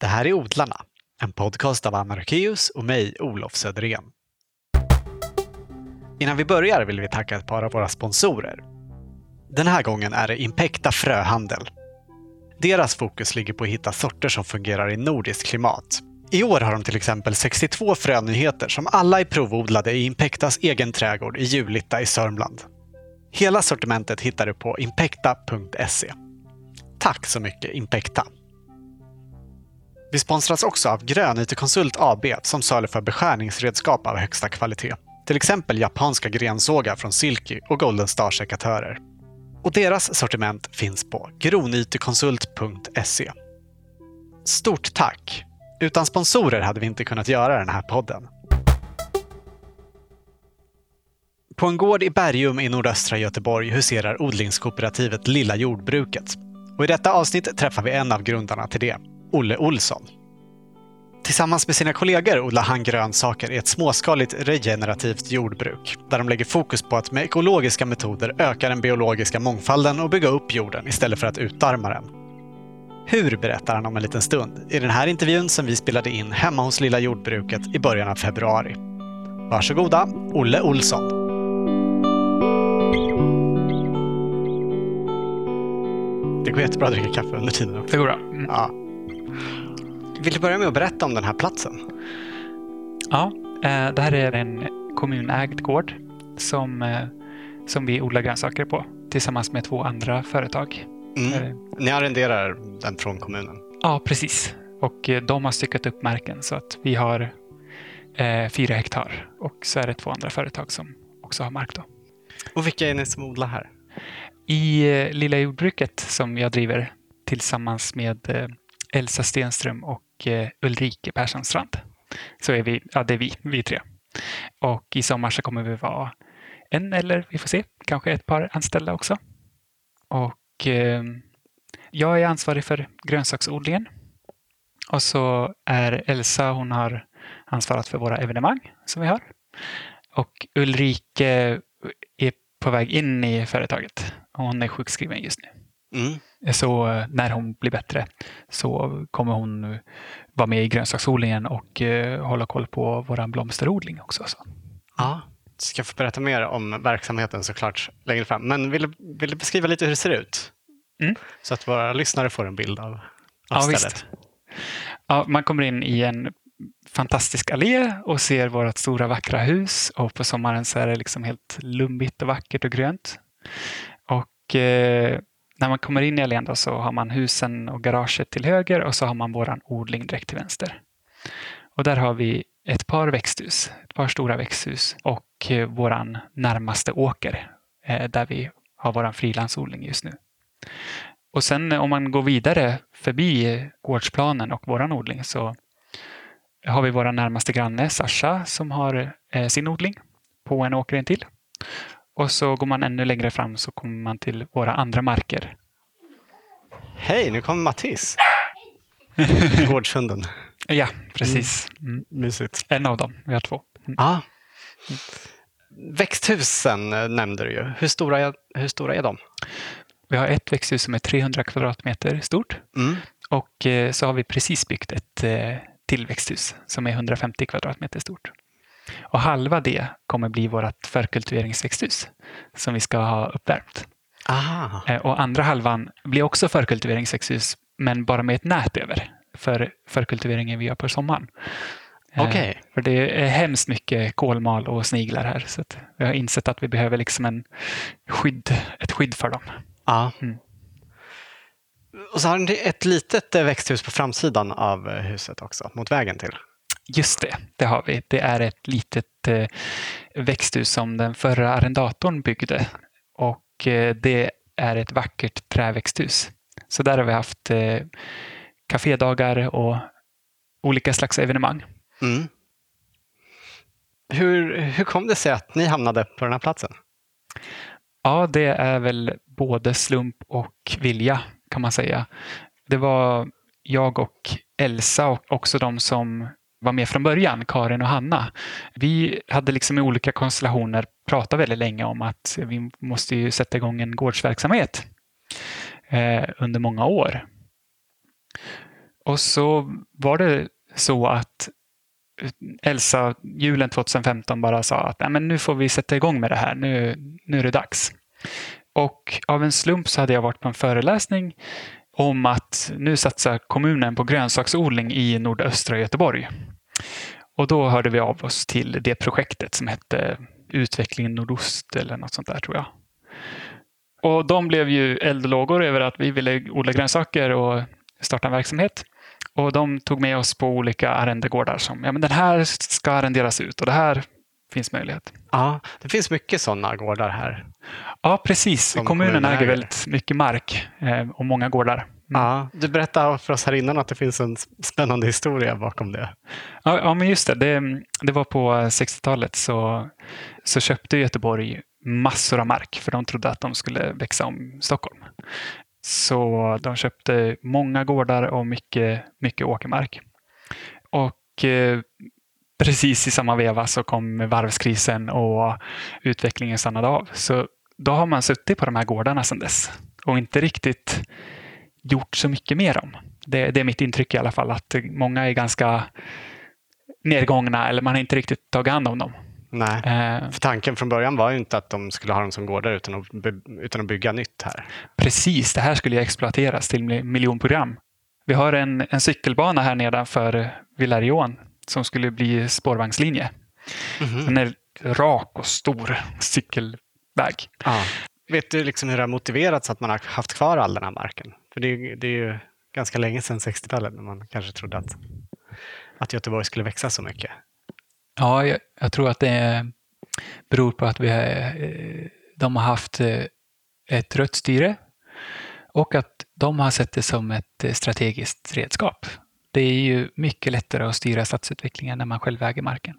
Det här är Odlarna, en podcast av Anna Rökeus och mig, Olof Söderén. Innan vi börjar vill vi tacka ett par av våra sponsorer. Den här gången är det Impecta Fröhandel. Deras fokus ligger på att hitta sorter som fungerar i nordiskt klimat. I år har de till exempel 62 frönyheter som alla är provodlade i Impectas egen trädgård i Julita i Sörmland. Hela sortimentet hittar du på impecta.se. Tack så mycket Impecta! Vi sponsras också av Grönytekonsult AB som saluför beskärningsredskap av högsta kvalitet. Till exempel japanska grensågar från Silky och Golden Star-sekatörer. Och deras sortiment finns på gronytekonsult.se. Stort tack! Utan sponsorer hade vi inte kunnat göra den här podden. På en gård i Bergum i nordöstra Göteborg huserar odlingskooperativet Lilla Jordbruket. Och I detta avsnitt träffar vi en av grundarna till det, Olle Olsson. Tillsammans med sina kollegor odlar han grönsaker i ett småskaligt regenerativt jordbruk där de lägger fokus på att med ekologiska metoder öka den biologiska mångfalden och bygga upp jorden istället för att utarma den. Hur berättar han om en liten stund i den här intervjun som vi spelade in hemma hos Lilla Jordbruket i början av februari. Varsågoda, Olle Olsson. Det går jättebra att dricka kaffe under tiden också. Det går bra. Mm. Ja. Vill du börja med att berätta om den här platsen? Ja, eh, det här är en kommunägd gård som, eh, som vi odlar grönsaker på tillsammans med två andra företag. Mm. Eh, Ni arrenderar den från kommunen? Ja, precis. Och de har styckat upp marken så att vi har fyra hektar och så är det två andra företag som också har mark. Då. Och vilka är ni som odlar här? I Lilla jordbruket som jag driver tillsammans med Elsa Stenström och och eh, Ulrike Perssonstrand så är vi, ja det är vi, vi tre. Och i sommar så kommer vi vara en eller vi får se, kanske ett par anställda också. Och eh, jag är ansvarig för grönsaksodlingen. Och så är Elsa, hon har ansvarat för våra evenemang som vi har. Och Ulrike är på väg in i företaget. Hon är sjukskriven just nu. Mm. Så eh, när hon blir bättre så kommer hon vara med i grönsaksodlingen och eh, hålla koll på vår blomsterodling också. Så. Ja, ska få berätta mer om verksamheten såklart längre fram. Men vill, du- vill du beskriva lite hur det ser ut? Mm. Så att våra lyssnare får en bild av, av Ja, stället. visst. Ja, man kommer in i en fantastisk allé och ser vårt stora vackra hus och på sommaren så är det liksom helt lummigt och vackert och grönt. Och eh, när man kommer in i allén så har man husen och garaget till höger och så har man våran odling direkt till vänster. Och där har vi ett par växthus, ett par stora växthus och vår våran närmaste åker eh, där vi har våran frilansodling just nu. Och sen eh, om man går vidare förbi gårdsplanen och våran odling så har vi vår närmaste granne Sasha som har sin odling på en åker till. Och så går man ännu längre fram så kommer man till våra andra marker. Hej, nu kommer Mattis. Gårdshunden. Ja, precis. Mm. Mysigt. En av dem. Vi har två. Mm. Ja. Växthusen eh, nämnde du ju. Hur stora är, hur stora är de? Vi har ett växthus som är 300 kvadratmeter stort Mm. och eh, så har vi precis byggt ett eh, till växthus som är 150 kvadratmeter stort. Och halva det kommer bli vårt förkultiveringsväxthus som vi ska ha uppvärmt. Aha. Eh, Och andra halvan blir också förkultiveringsväxthus, men bara med ett nät över för förkultiveringen vi gör på sommaren. Eh, Okej. För det är hemskt mycket kolmal och sniglar här, så vi har insett att vi behöver liksom en skydd, ett skydd för dem. Ja. Mm. Och så har ni ett litet eh, växthus på framsidan av huset också, mot vägen till. Just det, det har vi. Det är ett litet eh, växthus som den förra arrendatorn byggde. Och eh, det är ett vackert träväxthus. Så där har vi haft eh, kafédagar och olika slags evenemang. Mm. Hur, hur kom det sig att ni hamnade på den här platsen? Ja, det är väl både slump och vilja kan man säga. Det var jag och Elsa och också de som var med från början, Karin och Hanna. Vi hade liksom i olika konstellationer pratat väldigt länge om att vi måste ju sätta igång en gårdsverksamhet eh, under många år. Och så var det så att eh, Elsa julen 2015 bara sa att Nej, men nu får vi sätta igång med det här. Nu, nu är det dags. Och av en slump så hade jag varit på en föreläsning om att nu satsar kommunen på grönsaksodling i nordöstra Göteborg. Och då hörde vi av oss till det projektet som hette Utveckling Nordost eller något sånt där tror jag. Och de blev ju eldlågor över att vi ville odla grönsaker och starta en verksamhet. Och de tog med oss på olika arrendegårdar som, ja men den här ska arrenderas ut och det här finns möjlighet. Ja, det finns mycket sådana gårdar här. Ja, precis. Kommunen äger väldigt mycket mark eh, och många gårdar. Mm. Ja, du berättade för oss här innan att det finns en spännande historia bakom det. Ja, ja men just det. det. det var på 60-talet så, så köpte Göteborg massor av mark för de trodde att de skulle växa om Stockholm. Så de köpte många gårdar och mycket, mycket åkermark. Och eh, precis i samma veva så kom varvskrisen och utvecklingen stannade av. Så då har man suttit på de här gårdarna sedan dess och inte riktigt gjort så mycket med dem. Det, det är mitt intryck i alla fall att många är ganska nedgångna eller man har inte riktigt tagit hand om dem. Nej, eh, för tanken från början var ju inte att de skulle ha dem som gårdar utan att, utan att bygga nytt här. Precis, det här skulle ju exploateras till miljonprogram. Vi har en, en cykelbana här nedanför Villarion som skulle bli spårvagnslinje. Mm. Den är rak och stor cykelväg. Ah. Vet du liksom hur det har motiverats att man har haft kvar all den här marken? För det är, det är ju ganska länge sedan 60-talet när man kanske trodde att, att Göteborg skulle växa så mycket. Ja, jag, jag tror att det beror på att vi har, eh, de har haft eh, ett rött styre och att de har sett det som ett eh, strategiskt redskap. Det är ju mycket lättare att styra stadsutvecklingen när man själv äger marken.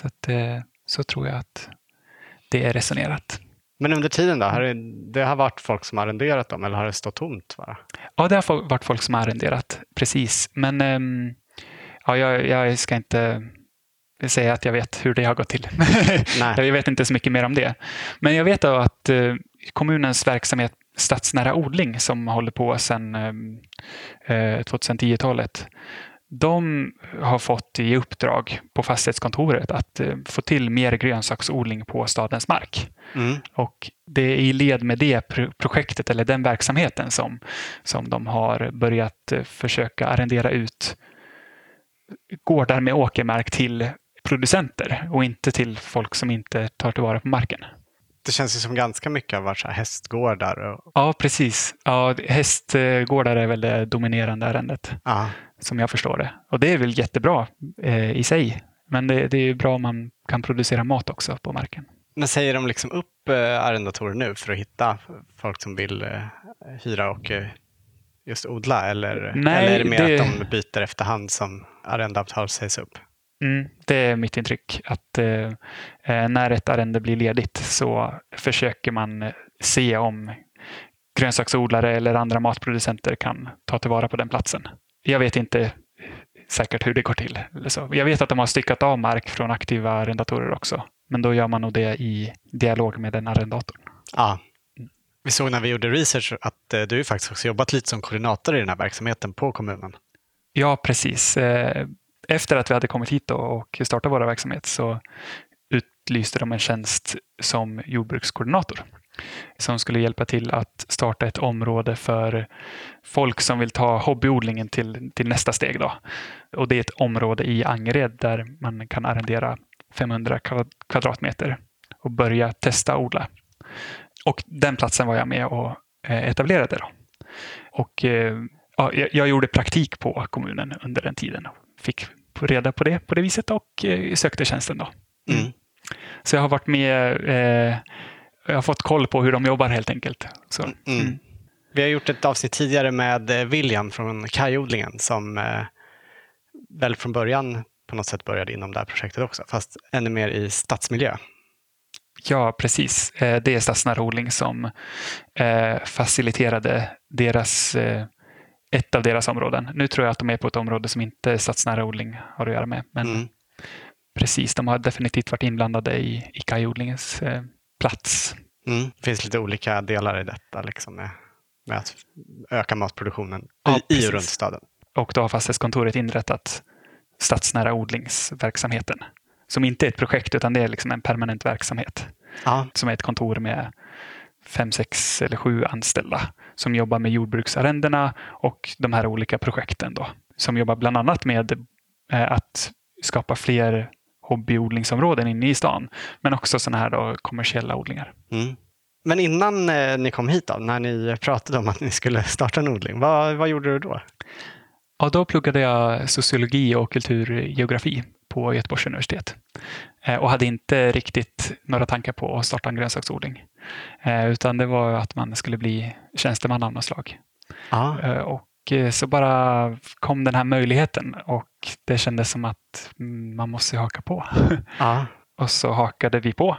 Så, att, så tror jag att det är resonerat. Men under tiden då? Har det, det har varit folk som har arrenderat dem eller har det stått tomt? Bara? Ja, det har varit folk som har arrenderat, precis. Men ehm, ja, jag, jag ska inte säga att jag vet hur det har gått till. jag vet inte så mycket mer om det. Men jag vet att eh, kommunens verksamhet Stadsnära odling som håller på sedan eh, 2010-talet. Eh, de har fått i uppdrag på fastighetskontoret att eh, få till mer grönsaksodling på stadens mark. Mm. Och det är i led med det projektet eller den verksamheten som, som de har börjat eh, försöka arrendera ut gårdar med åkermark till producenter och inte till folk som inte tar tillvara på marken. Det känns ju som ganska mycket har varit så hästgårdar. Och... Ja, precis. Ja, hästgårdar är väl det dominerande ärendet Aha. som jag förstår det. Och det är väl jättebra eh, i sig. Men det, det är bra om man kan producera mat också på marken. Men säger de liksom upp eh, arrendatorer nu för att hitta folk som vill eh, hyra och eh, just odla? Eller, Nej, eller är det mer det... att de byter efterhand som arrendeavtal sägs upp? Mm, det är mitt intryck. Att eh, eh, när ett arrende blir ledigt så försöker man se om grönsaksodlare eller andra matproducenter kan ta tillvara på den platsen. Jag vet inte säkert hur det går till. Jag vet att de har styckat av mark från aktiva arrendatorer också. Men då gör man nog det i dialog med den arrendatorn. Ja. Vi såg när vi gjorde research att eh, du faktiskt också jobbat lite som koordinator i den här verksamheten på kommunen. Ja, precis. Efter att vi hade kommit hit och startat vår verksamhet så utlyste de en tjänst som jordbrukskoordinator som skulle hjälpa till att starta ett område för folk som vill ta hobbyodlingen till, till nästa steg. Då. Och det är ett område i Angered där man kan arrendera 500 kvadratmeter och börja testa odla. Och den platsen var jag med och eh, etablerade. Då. Och, eh, ja, jag gjorde praktik på kommunen under den tiden. Fick reda på det på det viset och eh, sökte tjänsten. Då. Mm. mm. Så jag har varit med, eh, jag har fått koll på hur de jobbar helt enkelt. Så, mm. mm. Vi har gjort ett avsnitt tidigare med eh, William från kajodlingen som eh, väl från början på något sätt började inom det här projektet också, fast ännu mer i stadsmiljö. Ja, precis. Eh, det är Stadsnära odling som faciliterade deras ett av deras områden. Nu tror jag att de är på ett område som inte stadsnära odling har att göra med. Men mm. precis, de har definitivt varit inblandade i, i kajodlingens eh, plats. Mm. Det finns lite olika delar i detta liksom med, med att öka matproduktionen ja, i, i och runt staden. Och då har fastighetskontoret inrättat stadsnära odlingsverksamheten. Som inte är ett projekt utan det är liksom en permanent verksamhet. Ja. Som är ett kontor med fem, sex eller sju anställda som jobbar med jordbruksarrendena och de här olika projekten. Då, som jobbar bland annat med eh, att skapa fler hobbyodlingsområden inne i stan. Men också sådana här då, kommersiella odlingar. Mm. Men innan eh, ni kom hit då, när ni pratade om att ni skulle starta en odling, vad, vad gjorde du då? Ja, då pluggade jag sociologi och kulturgeografi på Göteborgs universitet eh, och hade inte riktigt några tankar på att starta en grönsaksodling. Eh, utan det var att man skulle bli tjänsteman av något slag. Ja. Eh, Och så bara kom den här möjligheten och det kändes som att mm, man måste haka på. Ja. Och så hakade vi på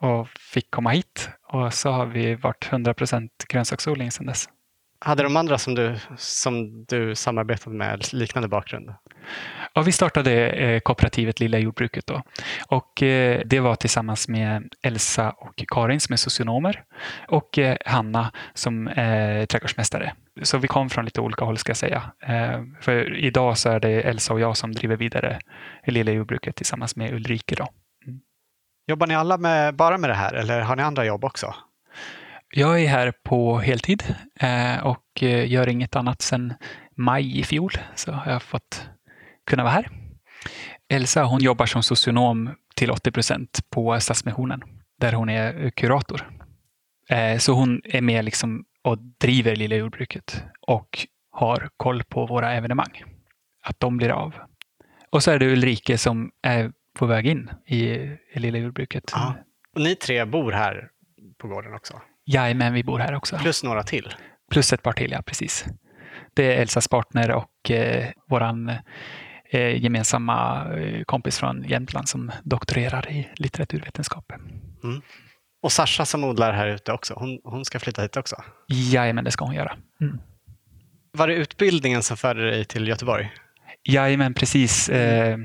och fick komma hit. Och så har vi varit 100% grönsaksodling sedan dess. Hade de andra som du, som du samarbetade med liknande bakgrund? Ja, vi startade eh, kooperativet Lilla jordbruket då. Och eh, det var tillsammans med Elsa och Karin som är socionomer och eh, Hanna som är trädgårdsmästare. Så vi kom från lite olika håll ska jag säga. För idag så är det Elsa och jag som driver vidare Lilla jordbruket tillsammans med Ulrike då. Jobbar ni alla med, bara med det här eller har ni andra jobb också? Jag är här på heltid eh, och eh, gör inget annat sedan maj i fjol. Så har jag fått kunna vara här. Elsa hon jobbar som socionom till 80 procent på Stadsmissionen där hon är kurator. Eh, så hon är med liksom och driver Lilla jordbruket och har koll på våra evenemang. Att de blir av. Och så är det Ulrike som är på väg in i, i Lilla jordbruket. Ja. Och ni tre bor här på gården också? Jajamän, vi bor här också. Plus några till? Plus ett par till, ja precis. Det är Elsas partner och eh, våran eh, gemensamma eh, kompis från Jämtland som doktorerar i litteraturvetenskap. Och Sasha som odlar här ute också, hon, hon ska flytta hit också? Jajamän, det ska hon göra. Mm. Var det utbildningen som förde dig till Göteborg? Jajamän, precis. Eh,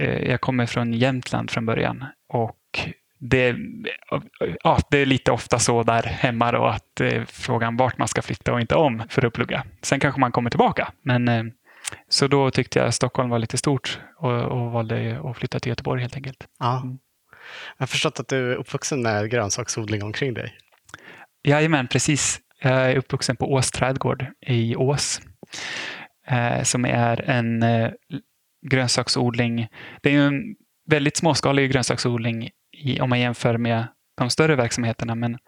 eh, jag kommer från Jämtland från början och det, ja, det är lite ofta så där hemma då att eh, frågan vart man ska flytta och inte om för att plugga. Sen kanske man kommer tillbaka. Men, eh, så då tyckte jag Stockholm var lite stort och, och valde att flytta till Göteborg helt enkelt. Ja. Jag har förstått att du är uppvuxen med grönsaksodling omkring dig. Jajamän, precis. Jag är uppvuxen på Ås trädgård i Ås. Eh, som är en eh, grönsaksodling. Det är en väldigt småskalig grönsaksodling i, om man jämför med de större verksamheterna. Men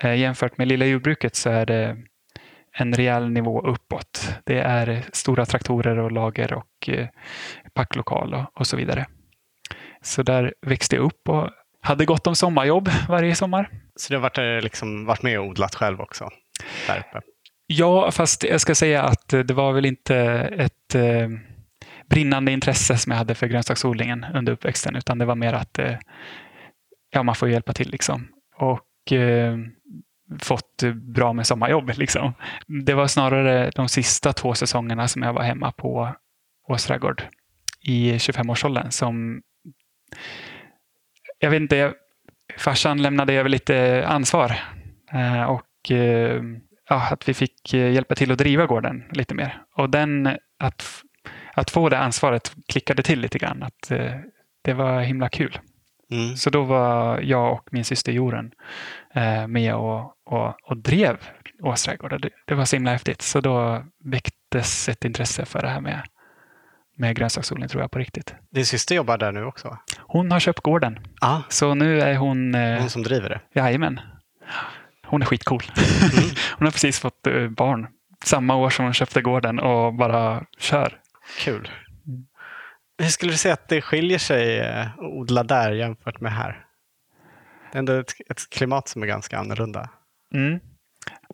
eh, jämfört med lilla jordbruket så är det en rejäl nivå uppåt. Det är stora traktorer och lager och eh, packlokal och, och så vidare. Så där växte jag upp och hade gott om sommarjobb varje sommar. Så du har varit, eh, liksom, varit med och odlat själv också? Där uppe. Ja, fast jag ska säga att det var väl inte ett eh, brinnande intresse som jag hade för grönsaksodlingen under uppväxten, utan det var mer att eh, ja, man får hjälpa till liksom. Och eh, fått bra med sommarjobb liksom. Det var snarare de sista två säsongerna som jag var hemma på Åsträdgård i 25-årsåldern som jag vet inte, jag, farsan lämnade över lite ansvar eh, och eh, ja, att vi fick hjälpa till att driva gården lite mer. Och den, att, att få det ansvaret klickade till lite grann. Att, eh, det var himla kul. Mm. Så då var jag och min syster Jorun eh, med och, och, och drev Ås trädgård. Det, det var så himla häftigt. Så då väcktes ett intresse för det här med, med grönsaksodling tror jag på riktigt. Din syster jobbar där nu också? Hon har köpt gården. Ja, Så nu är hon... Eh, hon som driver det. Jajamän. Hon är skitcool. hon har precis fått eh, barn. Samma år som hon köpte gården och bara kör. Kul. Hur skulle du säga att det skiljer sig eh, att odla där jämfört med här? Det är ändå ett, ett klimat som är ganska annorlunda. Mm.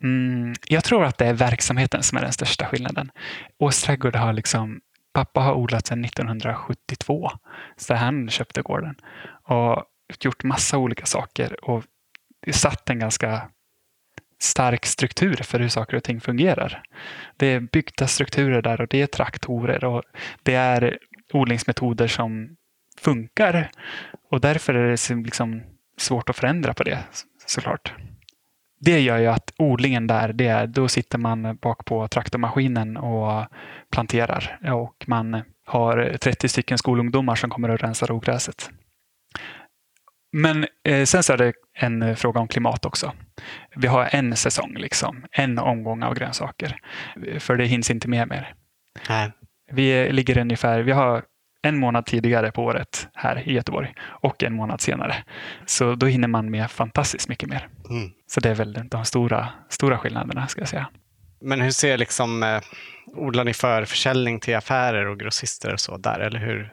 Mm, jag tror att det är verksamheten som är den största skillnaden. Ås trädgård har liksom, pappa har odlat sedan 1972, så han köpte gården och gjort massa olika saker och satt en ganska stark struktur för hur saker och ting fungerar. Det är byggda strukturer där och det är traktorer och det är odlingsmetoder som funkar och därför är det liksom svårt att förändra på det såklart. det gör ju att odlingen där, det, då sitter man bak på traktormaskinen och planterar och man har 30 stycken skolungdomar som kommer och rensar ogräset. Men eh, sen så är det en fråga om klimat också. Vi har en säsong, liksom, en omgång av grönsaker. För det hinns inte med mer. Nej. Vi ligger ungefär, vi har en månad tidigare på året här i Göteborg och en månad senare. Så då hinner man med fantastiskt mycket mer. Mm. Så det är väl de stora, stora skillnaderna ska jag säga. Men hur ser liksom, eh, odlar ni för försäljning till affärer och grossister och så där? Eller hur,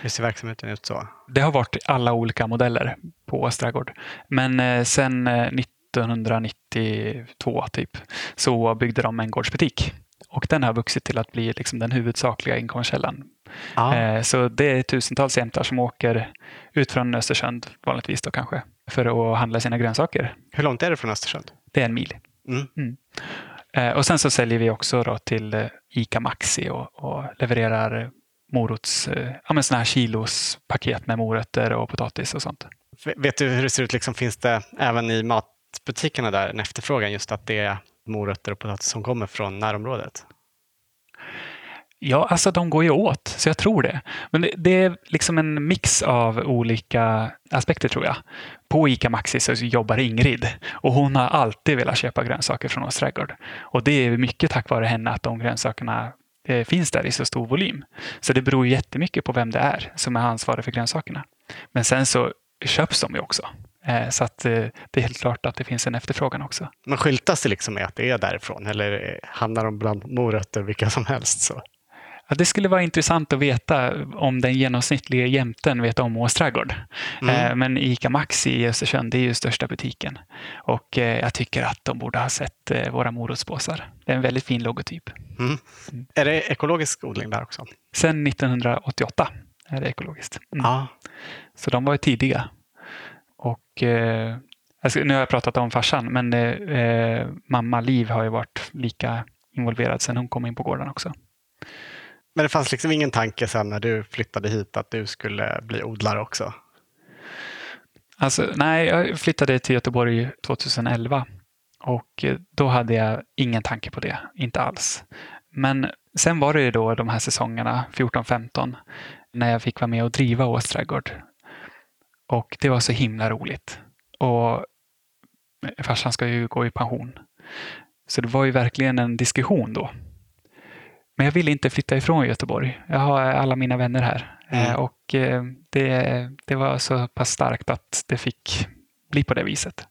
hur ser verksamheten ut så? Det har varit alla olika modeller på Ås trädgård. Men eh, sen eh, 1992 typ så byggde de en gårdsbutik. Och den har vuxit till att bli liksom den huvudsakliga inkomstkällan. Ja. Eh, så det är tusentals jämtar som åker ut från Östersund, vanligtvis då kanske, för att handla sina grönsaker. Hur långt är det från Östersund? Det är en mil. Mm. Eh, Och sen så säljer vi också då till eh, ICA Maxi och, och levererar morots, eh, ja men såna här kilospaket med morötter och potatis och sånt. Vet du hur det ser ut? Liksom, finns det även i matbutikerna där en efterfrågan just att det är morötter och potatis som kommer från närområdet? Ja, alltså de går ju åt, så jag tror det. Men det, det är liksom en mix av olika aspekter tror jag. På ICA Maxi så jobbar Ingrid och hon har alltid velat köpa grönsaker från oss trädgård. Och det är mycket tack vare henne att de grönsakerna eh, finns där i så stor volym. Så det beror jättemycket på vem det är som är ansvarig för grönsakerna. Men sen så köps de ju också. Eh, Så att eh, det är helt klart att det finns en efterfrågan också. Men skyltas det liksom med att det är därifrån eller eh, hamnar de bland morötter vilka som helst? Så? Ja, det skulle vara intressant att veta om den genomsnittliga jämten vet om Ås trädgård. Mm. Men ICA Maxi i Östersund är ju största butiken. Och jag tycker att de borde ha sett våra morotspåsar. Det är en väldigt fin logotyp. Mm. Är det ekologisk odling där också? Sen 1988 är det ekologiskt. Mm. Ja. Så de var ju tidiga. Och eh, nu har jag pratat om farsan, men eh, eh, mamma Liv har ju varit lika involverad sen hon kom in på gården också. Men det fanns liksom ingen tanke sen när du flyttade hit att du skulle bli odlare också? Alltså, nej, jag flyttade till Göteborg 2011 och eh, då hade jag ingen tanke på det, inte alls. Men sen var det ju då de här säsongerna, 14-15, när jag fick vara med och driva Ås trädgård. Och det var så himla roligt. Och farsan ska ju gå i pension. Så det var ju verkligen en diskussion då. Men jag ville inte flytta ifrån Göteborg. Jag har alla mina vänner här. Mm. Eh, Och eh, det, det var så pass starkt att det fick bli på det viset.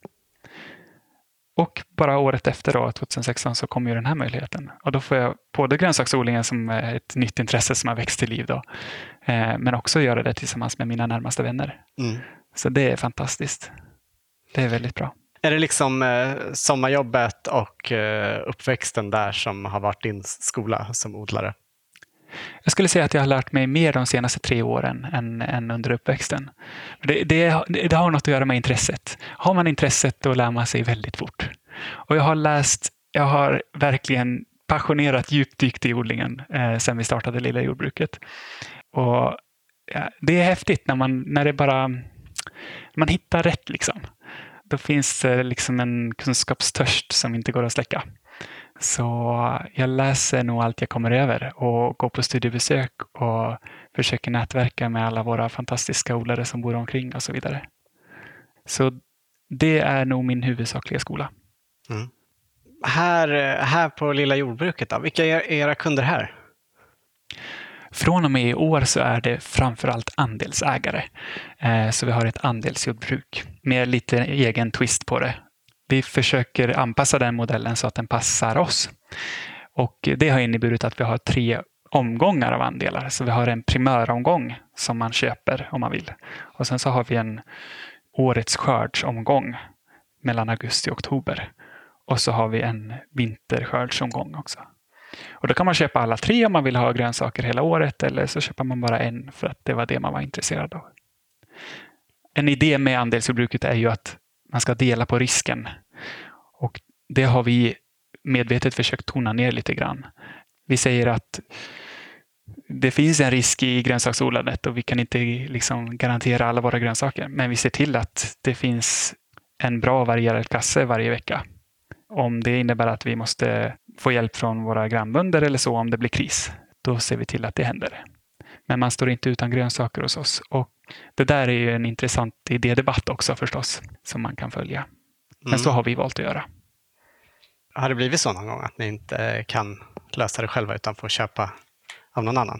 Och bara året efter, då, 2016, så kom ju den här möjligheten. Och då får jag både grönsaksodlingen som är ett nytt intresse som har växt till liv. Då, men också göra det tillsammans med mina närmaste vänner. Mm. Så det är fantastiskt. Det är väldigt bra. Är det liksom eh, sommarjobbet och eh, uppväxten där som har varit din skola som odlare? Jag skulle säga att jag har lärt mig mer de senaste tre åren än, än under uppväxten. Det, det, det har något att göra med intresset. Har man intresset då lär man sig väldigt fort. Och jag har läst, jag har verkligen passionerat djupdykt i odlingen eh, sedan vi startade Lilla jordbruket. Och ja, Det är häftigt när man, när det bara man hittar rätt. liksom. Då finns det liksom en kunskapstörst som inte går att släcka. Så jag läser nog allt jag kommer över och går på studiebesök och försöker nätverka med alla våra fantastiska odlare som bor omkring och så vidare. Så det är nog min huvudsakliga skola. Mm. Här, eh, här på Lilla jordbruket, då, vilka är era kunder här? Från och med i år så är det framförallt andelsägare. Eh, så vi har ett andelsjordbruk med lite egen twist på det. Vi försöker anpassa den modellen så att den passar oss. Och det har inneburit att vi har tre omgångar av andelar. Så vi har en primöromgång som man köper om man vill. Och sen så har vi en årets skördsomgång mellan augusti och oktober. Och så har vi en vinterskördsomgång också. Och då kan man köpa alla tre om man vill ha grönsaker hela året eller så köper man bara en för att det var det man var intresserad av. En idé med andelsjordbruket är ju att man ska dela på risken. Och det har vi medvetet försökt tona ner lite grann. Vi säger att det finns en risk i grönsaksodlandet och vi kan inte liksom garantera alla våra grönsaker. Men vi ser till att det finns en bra varierad kasse varje vecka. Om det innebär att vi måste få hjälp från våra grannbönder eller så om det blir kris, då ser vi till att det händer. Men man står inte utan grönsaker hos oss. Och det där är ju en intressant idédebatt också förstås, som man kan följa. Men så Mm. har vi valt att göra. Har det blivit så någon gång att ni inte kan lösa det själva utan får köpa av någon annan?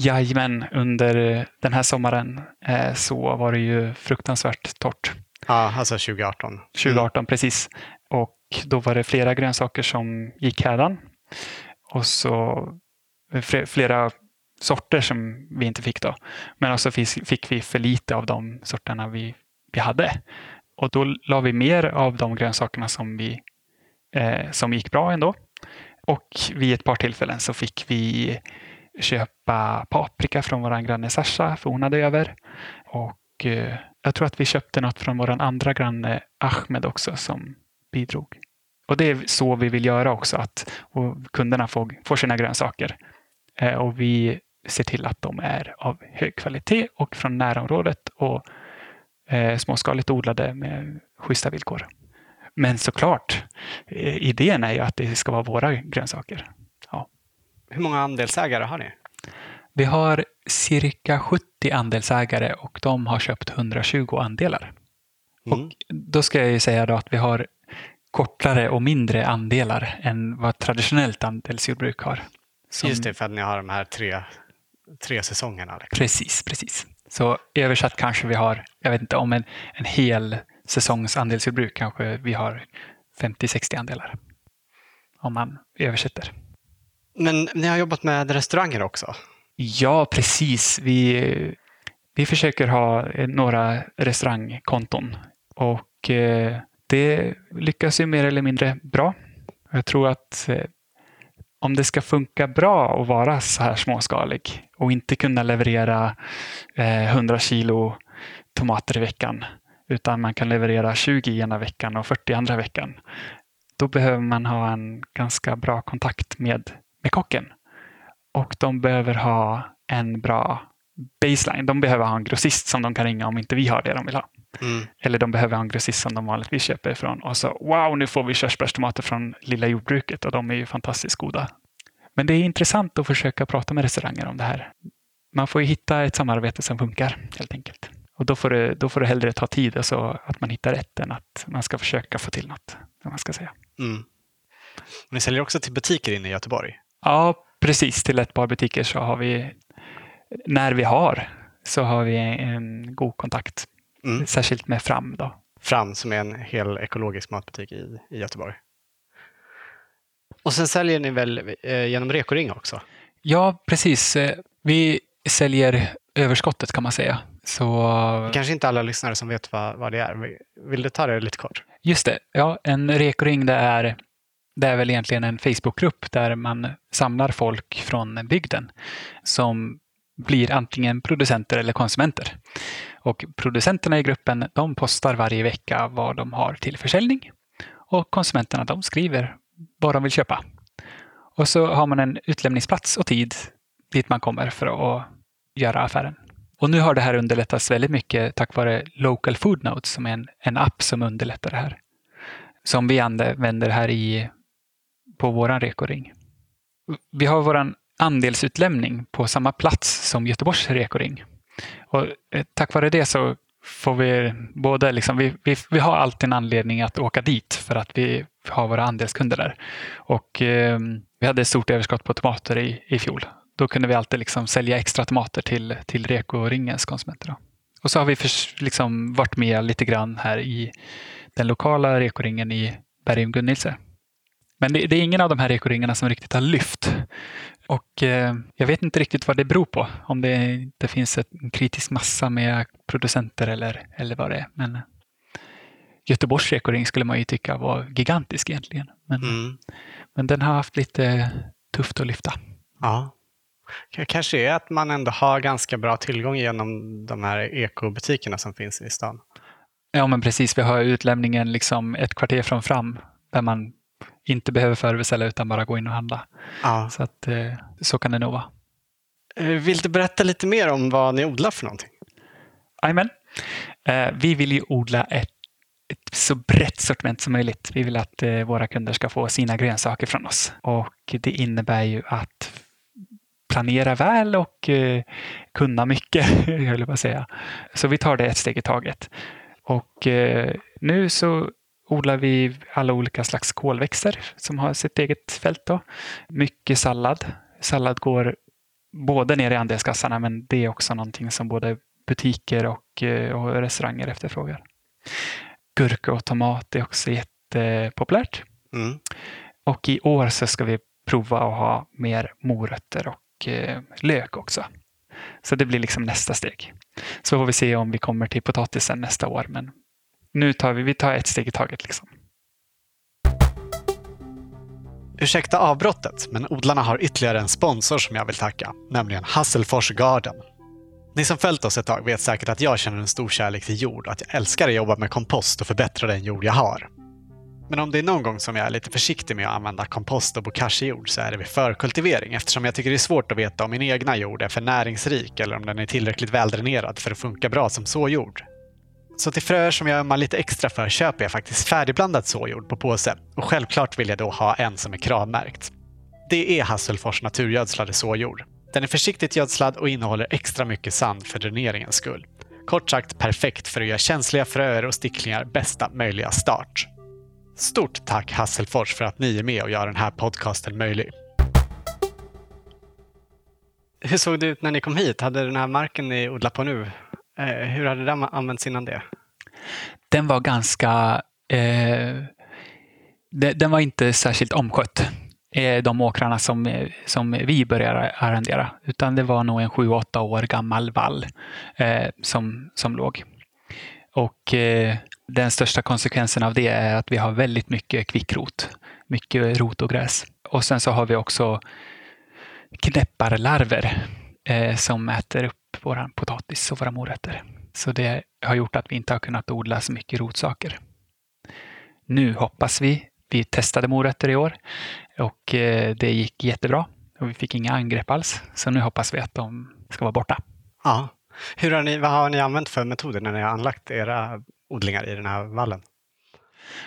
Jajamän, under den här sommaren eh, så var det ju fruktansvärt torrt. Ja, alltså 2018. 2018 precis. Och då var det flera grönsaker som gick hädan. Och så flera sorter som vi inte fick då. Men alltså också fick vi för lite av de sorterna vi, vi hade. Och då la vi mer av de grönsakerna som, vi, eh, som gick bra ändå. Och vid ett par tillfällen så fick vi köpa paprika från vår granne Sasha, för hon hade över. Och eh, jag tror att vi köpte något från vår andra granne Ahmed också som bidrog. Och det är så vi vill göra också, att kunderna får, får sina grönsaker. Eh, och vi ser till att de är av hög kvalitet och från närområdet och eh, småskaligt odlade med schyssta villkor. Men såklart, eh, idén är ju att det ska vara våra grönsaker. Hur många andelsägare har ni? Vi har cirka 70 andelsägare och de har köpt 120 andelar. Mm. Och då ska jag ju säga då att vi har kortare och mindre andelar än vad traditionellt andelsjordbruk har. Som- Just det, för att ni har de här tre, tre säsongerna. Liksom. Precis, precis. Så översatt kanske vi har, jag vet inte, om en, en hel säsongs andelsjordbruk kanske vi har 50-60 andelar. Om man översätter. Men ni har jobbat med restauranger också? Ja, precis. Vi, vi försöker ha några restaurangkonton och eh, det lyckas ju mer eller mindre bra. Jag tror att eh, om det ska funka bra att vara så här småskalig och inte kunna leverera eh, 100 kilo tomater i veckan utan man kan leverera 20 ena veckan och 40 andra veckan. Då behöver man ha en ganska bra kontakt med, med kocken. Och de behöver ha en bra baseline. De behöver ha en grossist som de kan ringa om inte vi har det de vill ha. Mm. Eller de behöver ha en grossist som de vanligtvis köper ifrån. Och så wow, nu får vi körsbärstomater från lilla jordbruket och de är ju fantastiskt goda. Men det är intressant att försöka prata med restauranger om det här. Man får ju hitta ett samarbete som funkar helt enkelt. Och då får det, då får det hellre ta tid, alltså att man hittar rätt än att man ska försöka få till något. Man ska säga. Mm. Och Ni säljer också till butiker inne i Göteborg? Ja, precis. Till ett par butiker så har vi, när vi har, så har vi en god kontakt. Mm. Särskilt med Fram då. Fram som är en hel ekologisk matbutik i, i Göteborg. Och sen säljer ni väl eh, genom Rekoring också? Ja, precis. Eh, Vi säljer överskottet kan man säga. Så Kanske inte alla lyssnare som vet vad, vad det är. Vill du ta det lite kort? just det, ja, en rekoring det är, det är väl egentligen en Facebookgrupp där man samlar folk från bygden som blir antingen producenter eller konsumenter. Och producenterna i gruppen de postar varje vecka vad de har till försäljning och konsumenterna de skriver vad de vill köpa. Och så har man en utlämningsplats och tid dit man kommer för att göra affären. Och nu har det här underlättats väldigt mycket tack vare Local Food Notes som är en, en app som underlättar det här. Som vi använder här i, på vår rekoring. Vi har vår andelsutlämning på samma plats som Göteborgs rekoring. Och eh, tack vare det så får vi både liksom, vi, vi, vi har alltid en anledning att åka dit för att vi har våra andelskunder där. Och eh, vi hade ett stort överskott på tomater i, i fjol. Då kunde vi alltid liksom sälja extra tomater till, till Reko-ringens konsumenter. Då. Och så har vi för, liksom varit med lite grann här i den lokala Reko-ringen i Bergum Gunnilse. Men det, det är ingen av de här Reko-ringarna som riktigt har lyft. Och eh, jag vet inte riktigt vad det beror på. Om det inte finns en kritisk massa med producenter eller, eller vad det är. Men Göteborgs Reko-ring skulle man ju tycka var gigantisk egentligen. Men, Mm. men den har haft lite tufft att lyfta. Ja. K- Kanske är att man ändå har ganska bra tillgång genom de här ekobutikerna som finns i stan. Ja, men precis. Vi har utlämningen liksom ett kvarter från fram där man inte behöver förbeställa utan bara gå in och handla. Ja. Så, att, eh, så kan det nog vara. Eh, Vill du berätta lite mer om vad ni odlar för någonting? Jajamän. Eh, vi vill ju odla ett ett så brett sortiment som möjligt. Vi vill att våra kunder ska få sina grönsaker från oss. Och det innebär ju att planera väl och kunna mycket, jag höll på att säga. Så vi tar det ett steg i taget. Och nu så odlar vi alla olika slags kolväxter som har sitt eget fält. Då. Mycket sallad. Sallad går både ner i andelskassarna men det är också någonting som både butiker och, eh, och restauranger efterfrågar. Gurka och tomat är också jättepopulärt. Mm. Och i år så ska vi prova att ha mer morötter och eh, lök också. Så det blir liksom nästa steg. Så får vi se om vi kommer till potatisen nästa år. Men nu tar vi, vi tar ett steg i taget. Liksom. Ursäkta avbrottet, men odlarna har ytterligare en sponsor som jag vill tacka, nämligen Hasselfors Garden. Ni som följt oss ett tag vet säkert att jag känner en stor kärlek till jord och att jag älskar att jobba med kompost och förbättra den jord jag har. Men om det är någon gång som jag är lite försiktig med att använda kompost och bokashi-jord så är det vid förkultivering eftersom jag tycker det är svårt att veta om min egna jord är för näringsrik eller om den är tillräckligt väldränerad för att funka bra som såjord. Så till fröer som jag ömmar lite extra för köper jag faktiskt färdigblandad såjord på påse och självklart vill jag då ha en som är kravmärkt. Det är Hasselfors naturgödslade såjord. Den är försiktigt gödslad och innehåller extra mycket sand för dräneringens skull. Kort sagt perfekt för att göra känsliga fröer och sticklingar bästa möjliga start. Stort tack Hasselfors för att ni är med och gör den här podcasten möjlig. Hur såg det ut när ni kom hit? Hade den här marken ni odlar på nu, Eh, hur hade den använts innan det? Den var ganska... Eh, den var inte särskilt omskött, eh, de åkrarna som, som vi började arrendera. Utan det var nog en sju, åtta år gammal vall eh, som, som låg. Och eh, den största konsekvensen av det är att vi har väldigt mycket kvickrot, mycket rot och gräs. Och sen så har vi också knäpparlarver eh, som äter upp vår potatis och våra morötter. Så det har gjort att vi inte har kunnat odla så mycket rotsaker. Nu hoppas vi, vi testade morötter i år och eh, det gick jättebra och vi fick inga angrepp alls. Så nu hoppas vi att de ska vara borta. Ja. Hur har ni, vad har ni använt för metoder när ni har anlagt era odlingar i den här vallen?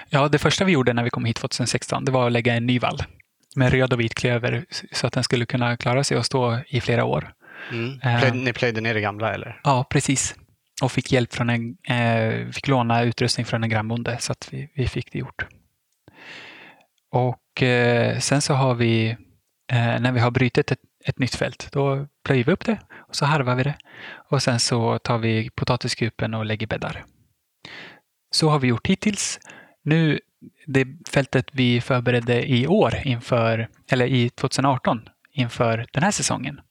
Ja, det första vi gjorde när vi kom hit 2016, det var att lägga en ny vall med röd och vit klöver så att den skulle kunna klara sig och stå i flera år. Mm. Plöjde, ni plöjde ner det gamla eller? Ja, precis. Och fick hjälp från en, eh, fick låna utrustning från en grannbonde så att vi, vi fick det gjort. Och eh, sen så har vi, eh, när vi har brutit ett, ett nytt fält, då plöjer vi upp det och så harvar vi det. Och sen så tar vi potatiskupen och lägger bäddar. Så har vi gjort hittills. Nu, det fältet vi förberedde i år inför, eller i 2018 inför den här säsongen.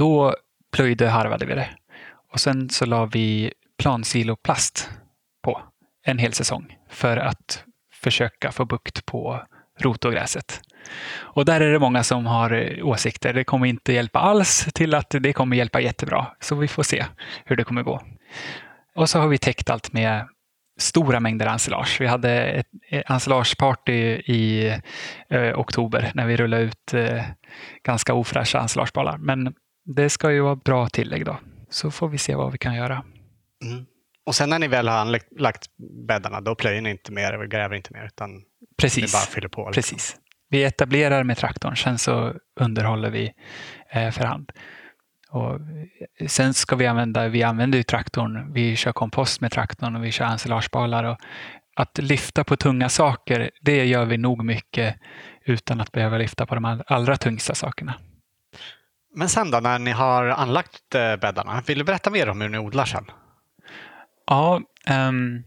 Då plöjde harvade vi det. Och sen så la vi plansiloplast på en hel säsong för att försöka få bukt på rotogräset. Och där är det många som har eh, åsikter. Det kommer inte hjälpa alls till att det kommer hjälpa jättebra. Så vi får se hur det kommer gå. Och så har vi täckt allt med stora mängder ensilage. Vi hade ett eh, ensilageparty i eh, oktober när vi rullade ut eh, ganska ofräscha ensilagebollar. Men det ska ju vara bra tillägg då. Så får vi se vad vi kan göra. Mm. Och sen när ni väl har anlagt bäddarna, då plöjer ni inte mer och gräver inte mer, utan Precis. ni bara fyller på? Liksom. Precis. Vi etablerar med traktorn, sen så underhåller vi eh, för hand. Och sen ska vi använda, vi använder ju traktorn, vi kör kompost med traktorn och vi kör ensilagebalar. Och att lyfta på tunga saker, det gör vi nog mycket utan att behöva lyfta på de allra tyngsta sakerna. Men sen då, när ni har anlagt eh, bäddarna, vill du berätta mer om hur ni odlar sen? Ja, um,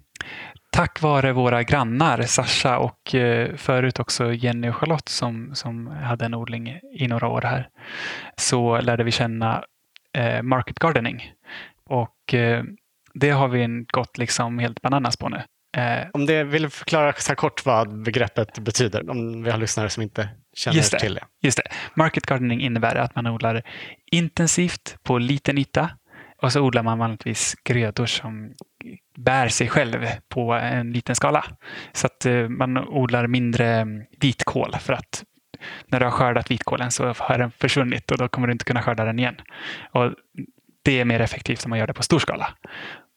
tack vare våra grannar Sasha och uh, förut också Jenny och Charlotte som, som hade en odling i några år här, så lärde vi känna uh, market gardening. Och uh, det har vi gått liksom helt bananas på nu. Om det vill förklara så kort vad begreppet betyder, om vi har lyssnare som inte känner just det, till det. Just det. Market gardening innebär att man odlar intensivt på liten yta och så odlar man vanligtvis grödor som bär sig själv på en liten skala. Så att eh, man odlar mindre vitkål för att när du har skördat vitkålen så har den försvunnit och då kommer du inte kunna skörda den igen. Och det är mer effektivt om man gör det på stor skala.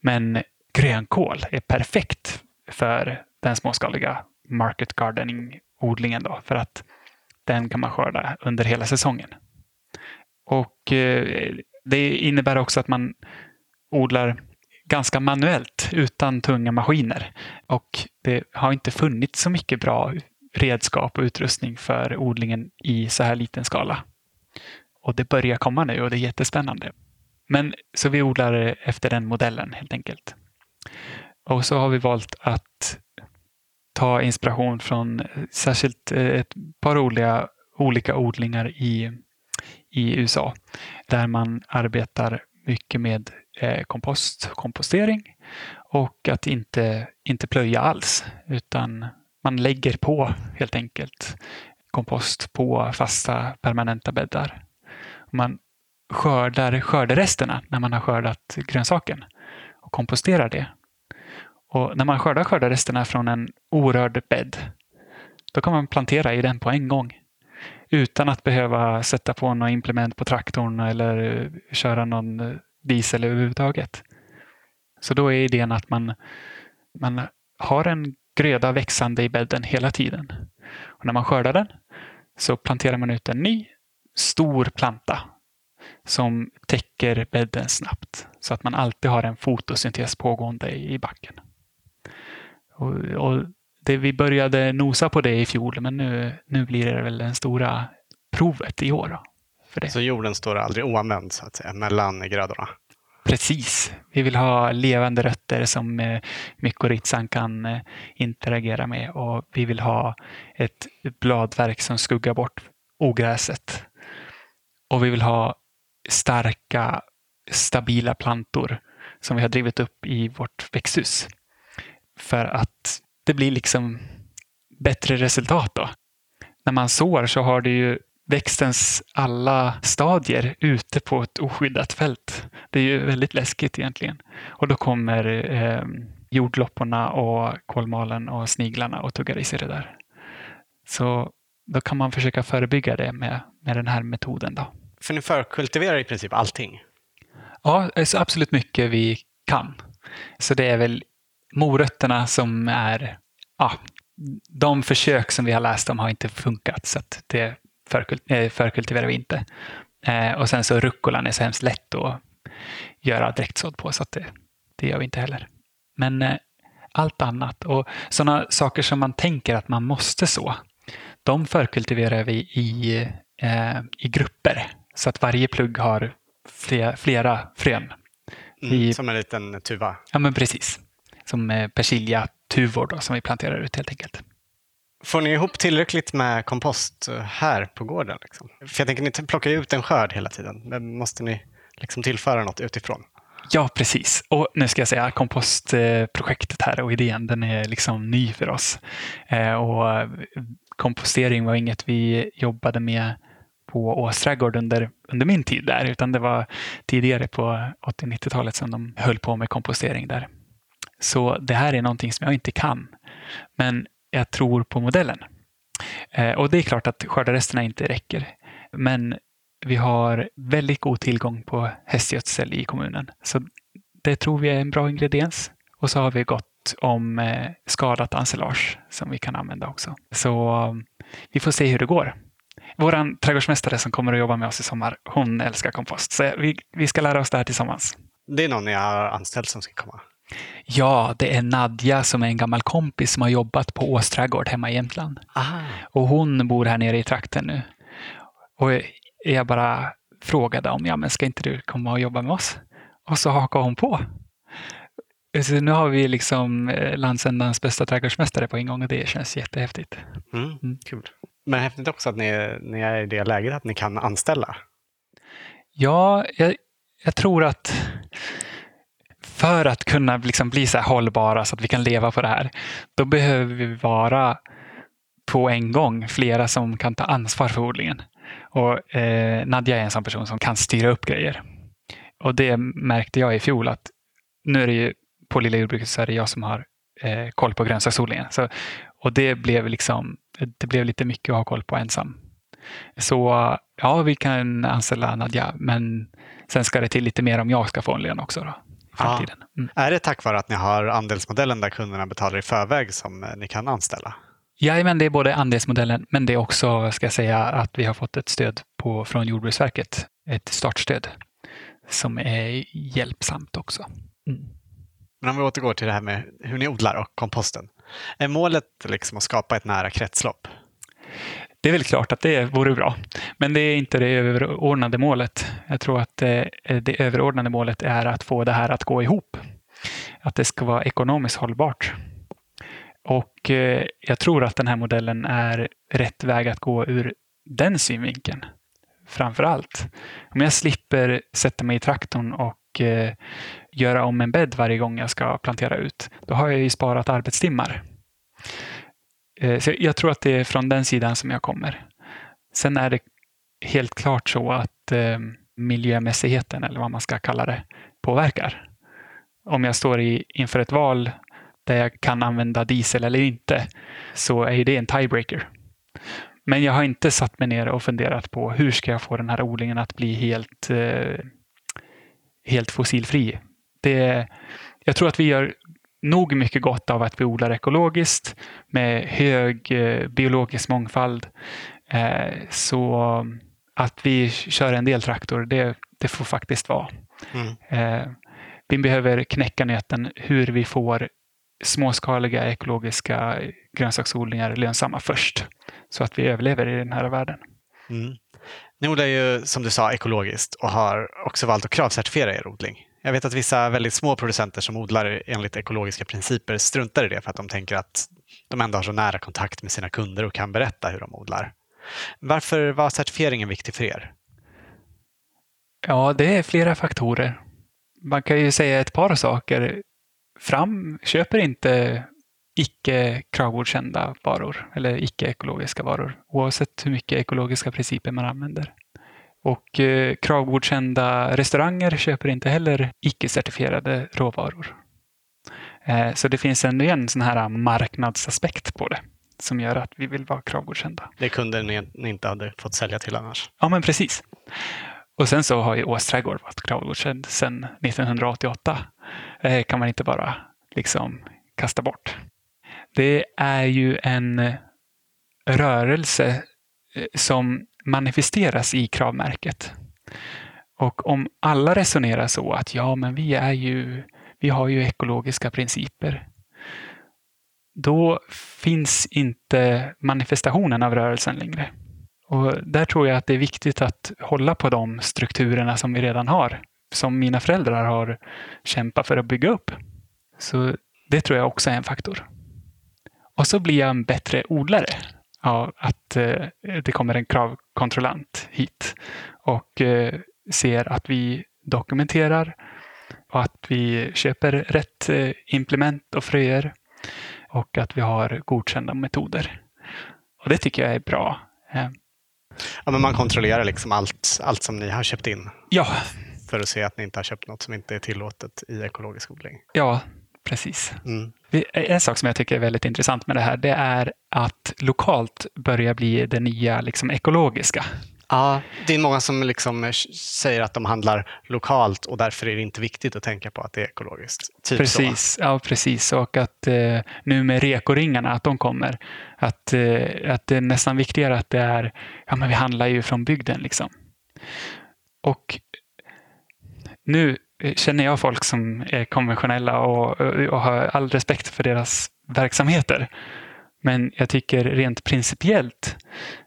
Men grönkål är perfekt för den småskaliga market gardening-odlingen för att den kan man skörda under hela säsongen. Och eh, det innebär också att man odlar ganska manuellt utan tunga maskiner. Och det har inte funnits så mycket bra redskap och utrustning för odlingen i så här liten skala. Och det börjar komma nu och det är jättespännande. Men så vi odlar efter den modellen helt enkelt. Och så har vi valt att ta inspiration från eh, särskilt eh, ett par olika, olika odlingar i, i USA där man arbetar mycket med eh, kompost, kompostering och att inte, inte plöja alls utan man lägger på helt enkelt kompost på fasta permanenta bäddar. Man skördar skörderesterna när man har skördat grönsaken och komposterar det. Och när man skördar skördaresterna från en orörd bädd, då kan man plantera i den på en gång utan att behöva sätta på något implement på traktorn eller eh, köra någon eh, diesel överhuvudtaget. Så då är idén att man, man har en gröda växande i bädden hela tiden. Och när man skördar den så planterar man ut en ny stor planta som täcker bädden snabbt så att man alltid har en fotosyntes pågående i backen. Och, och det, vi började nosa på det i fjol men nu, nu blir det väl det stora provet i år. Då, för det. Så jorden står aldrig oanvänd så att säga, mellan grödorna? Precis. Vi vill ha levande rötter som eh, mykorrhizan kan eh, interagera med och vi vill ha ett bladverk som skuggar bort ogräset. Och vi vill ha starka, stabila plantor som vi har drivit upp i vårt växthus. För att det blir liksom bättre resultat då. När man sår så har det ju växtens alla stadier ute på ett oskyddat fält. Det är ju väldigt läskigt egentligen. Och då kommer eh, jordlopporna och kolmalen och sniglarna och tuggar i sig det där. Så då kan man försöka förebygga det med, med den här metoden. Då. För ni förkultiverar i princip allting? Ja, så absolut mycket vi kan. Så det är väl morötterna som är, ja, de försök som vi har läst om har inte funkat så att det eh, förkultiverar vi inte. Eh, och sen så rucolan är så hemskt lätt att göra direktsådd på så att det, det gör vi inte heller. Men eh, allt annat och sådana saker som man tänker att man måste så, de förkultiverar vi i, eh, i grupper så att varje plugg har flera, flera frön. Mm, I, som en liten tuva? Ja, men precis. Som persilja-tuvor som vi planterar ut helt enkelt. Får ni ihop tillräckligt med kompost här på gården? Liksom? För jag tänker, ni plockar ju ut en skörd hela tiden. Men måste ni liksom tillföra något utifrån? Ja, precis. Och nu ska jag säga kompostprojektet här och idén, den är liksom ny för oss. Eh, och kompostering var inget vi jobbade med på Åsträdgård under, under min tid där, utan det var tidigare på 80-90-talet som de höll på med kompostering där. Så det här är någonting som jag inte kan. Men jag tror på modellen. Eh, och det är klart att skördaresterna inte räcker. Men vi har väldigt god tillgång på hästgödsel i kommunen. Så det tror vi är en bra ingrediens. Och så har vi gott om eh, skadat ensilage som vi kan använda också. Så eh, vi får se hur det går. Vår trädgårdsmästare som kommer att jobba med oss i sommar, hon älskar kompost. Så vi, vi ska lära oss det här tillsammans. Det är någon ni har anställt som ska komma? Ja, det är Nadja som är en gammal kompis som har jobbat på Åsträdgård hemma i Jämtland. Aha. Och hon bor här nere i trakten nu. Och jag bara frågade om, ja men ska inte du komma och jobba med oss? Och så hakade hon på. Så nu har vi liksom eh, landsändans bästa trädgårdsmästare på ingång och det känns jättehäftigt. Mm, mm. Kul. Men häftigt också att ni, ni är i det läget att ni kan anställa. Ja, jag, jag tror att för att kunna liksom bli så hållbara så att vi kan leva på det här, då behöver vi vara på en gång flera som kan ta ansvar för odlingen. Och eh, Nadja är en sån person som kan styra upp grejer. Och det märkte jag i fjol att nu är det ju på lilla jordbruket så är det jag som har eh, koll på grönsaksodlingen. Så, och det blev liksom, det blev lite mycket att ha koll på ensam. Så ja, vi kan anställa Nadja, men sen ska det till lite mer om jag ska få en lön också. Då framtiden. Mm. Är det tack vare att ni har andelsmodellen där kunderna betalar i förväg som eh, ni kan anställa? Jajamän, det är både andelsmodellen men det är också, ska jag säga, att vi har fått ett stöd på, från Jordbruksverket, ett startstöd som är hjälpsamt också. Mm. Men om vi återgår till det här med hur ni odlar och komposten. Är målet liksom att skapa ett nära kretslopp? Det är väl klart att det vore bra, men det är inte det överordnade målet. Jag tror att eh, det, överordnade målet är att få det här att gå ihop. Att det ska vara ekonomiskt hållbart. Och eh, jag tror att den här modellen är rätt väg att gå ur den synvinkeln. Framför allt. Om jag slipper sätta mig i traktorn och eh, göra om en bädd varje gång jag ska plantera ut, då har jag ju sparat arbetstimmar. Eh, så jag tror att det är från den sidan som jag kommer. Sen är det helt klart så att eh, miljömässigheten, eller vad man ska kalla det, påverkar. Om jag står i, inför ett val där jag kan använda diesel eller inte, så är det en tiebreaker. Men jag har inte satt mig ner och funderat på hur ska jag få den här odlingen att bli helt, eh, helt fossilfri. Det, jag tror att vi gör nog mycket gott av att vi odlar ekologiskt med hög eh, biologisk mångfald. Eh, så att vi kör en del traktor, det, det får faktiskt vara. Mm. Eh, vi behöver knäcka nöten hur vi får småskaliga ekologiska grönsaksodlingar lönsamma först så att vi överlever i den här världen. Mm. Ni odlar ju som du sa ekologiskt och har också valt att kravcertifiera er odling. Jag vet att vissa väldigt små producenter som odlar enligt ekologiska principer struntar i det för att de tänker att de ändå har så nära kontakt med sina kunder och kan berätta hur de odlar. Varför var certifieringen viktig för er? Ja, det är flera faktorer. Man kan ju säga ett par saker. Fram köper inte icke kravgodkända varor eller icke ekologiska varor oavsett hur mycket ekologiska principer man använder. Och eh, kravgodkända restauranger köper inte heller icke-certifierade råvaror. Eh, så det finns en, en sån här marknadsaspekt på det som gör att vi vill vara kravgodkända. Det är kunder ni inte hade fått sälja till annars? Ja, men precis. Och sen så har ju Ås trädgård varit kravgodkänd sedan 1988. Det kan man inte bara liksom kasta bort. Det är ju en rörelse eh, som manifesteras i kravmärket. Och om alla resonerar så att ja, men vi är ju, vi har ju ekologiska principer. Då finns inte manifestationen av rörelsen längre. Och där tror jag att det är viktigt att hålla på de strukturerna som vi redan har, som mina föräldrar har kämpat för att bygga upp. Så det tror jag också är en faktor. Och så blir jag en bättre odlare ja, att eh, det kommer en kravkontrollant hit och eh, ser att vi dokumenterar och att vi köper rätt eh, implement och fröer och att vi har godkända metoder. Och Det tycker jag är bra. Eh. Ja, men man kontrollerar liksom allt, allt som ni har köpt in? Ja. För att se att ni inte har köpt något som inte är tillåtet i ekologisk odling? Ja, precis. Mm. En sak som jag tycker är väldigt intressant med det här, det är att lokalt börjar bli det nya liksom, ekologiska. Ja, det är många som liksom säger att de handlar lokalt och därför är det inte viktigt att tänka på att det är ekologiskt. Typ precis, så. ja precis. Och att eh, nu med rekoringarna, att de kommer, att, eh, att det är nästan viktigare att det är, ja men vi handlar ju från bygden liksom. Och nu känner jag folk som är konventionella och, och har all respekt för deras verksamheter. Men jag tycker rent principiellt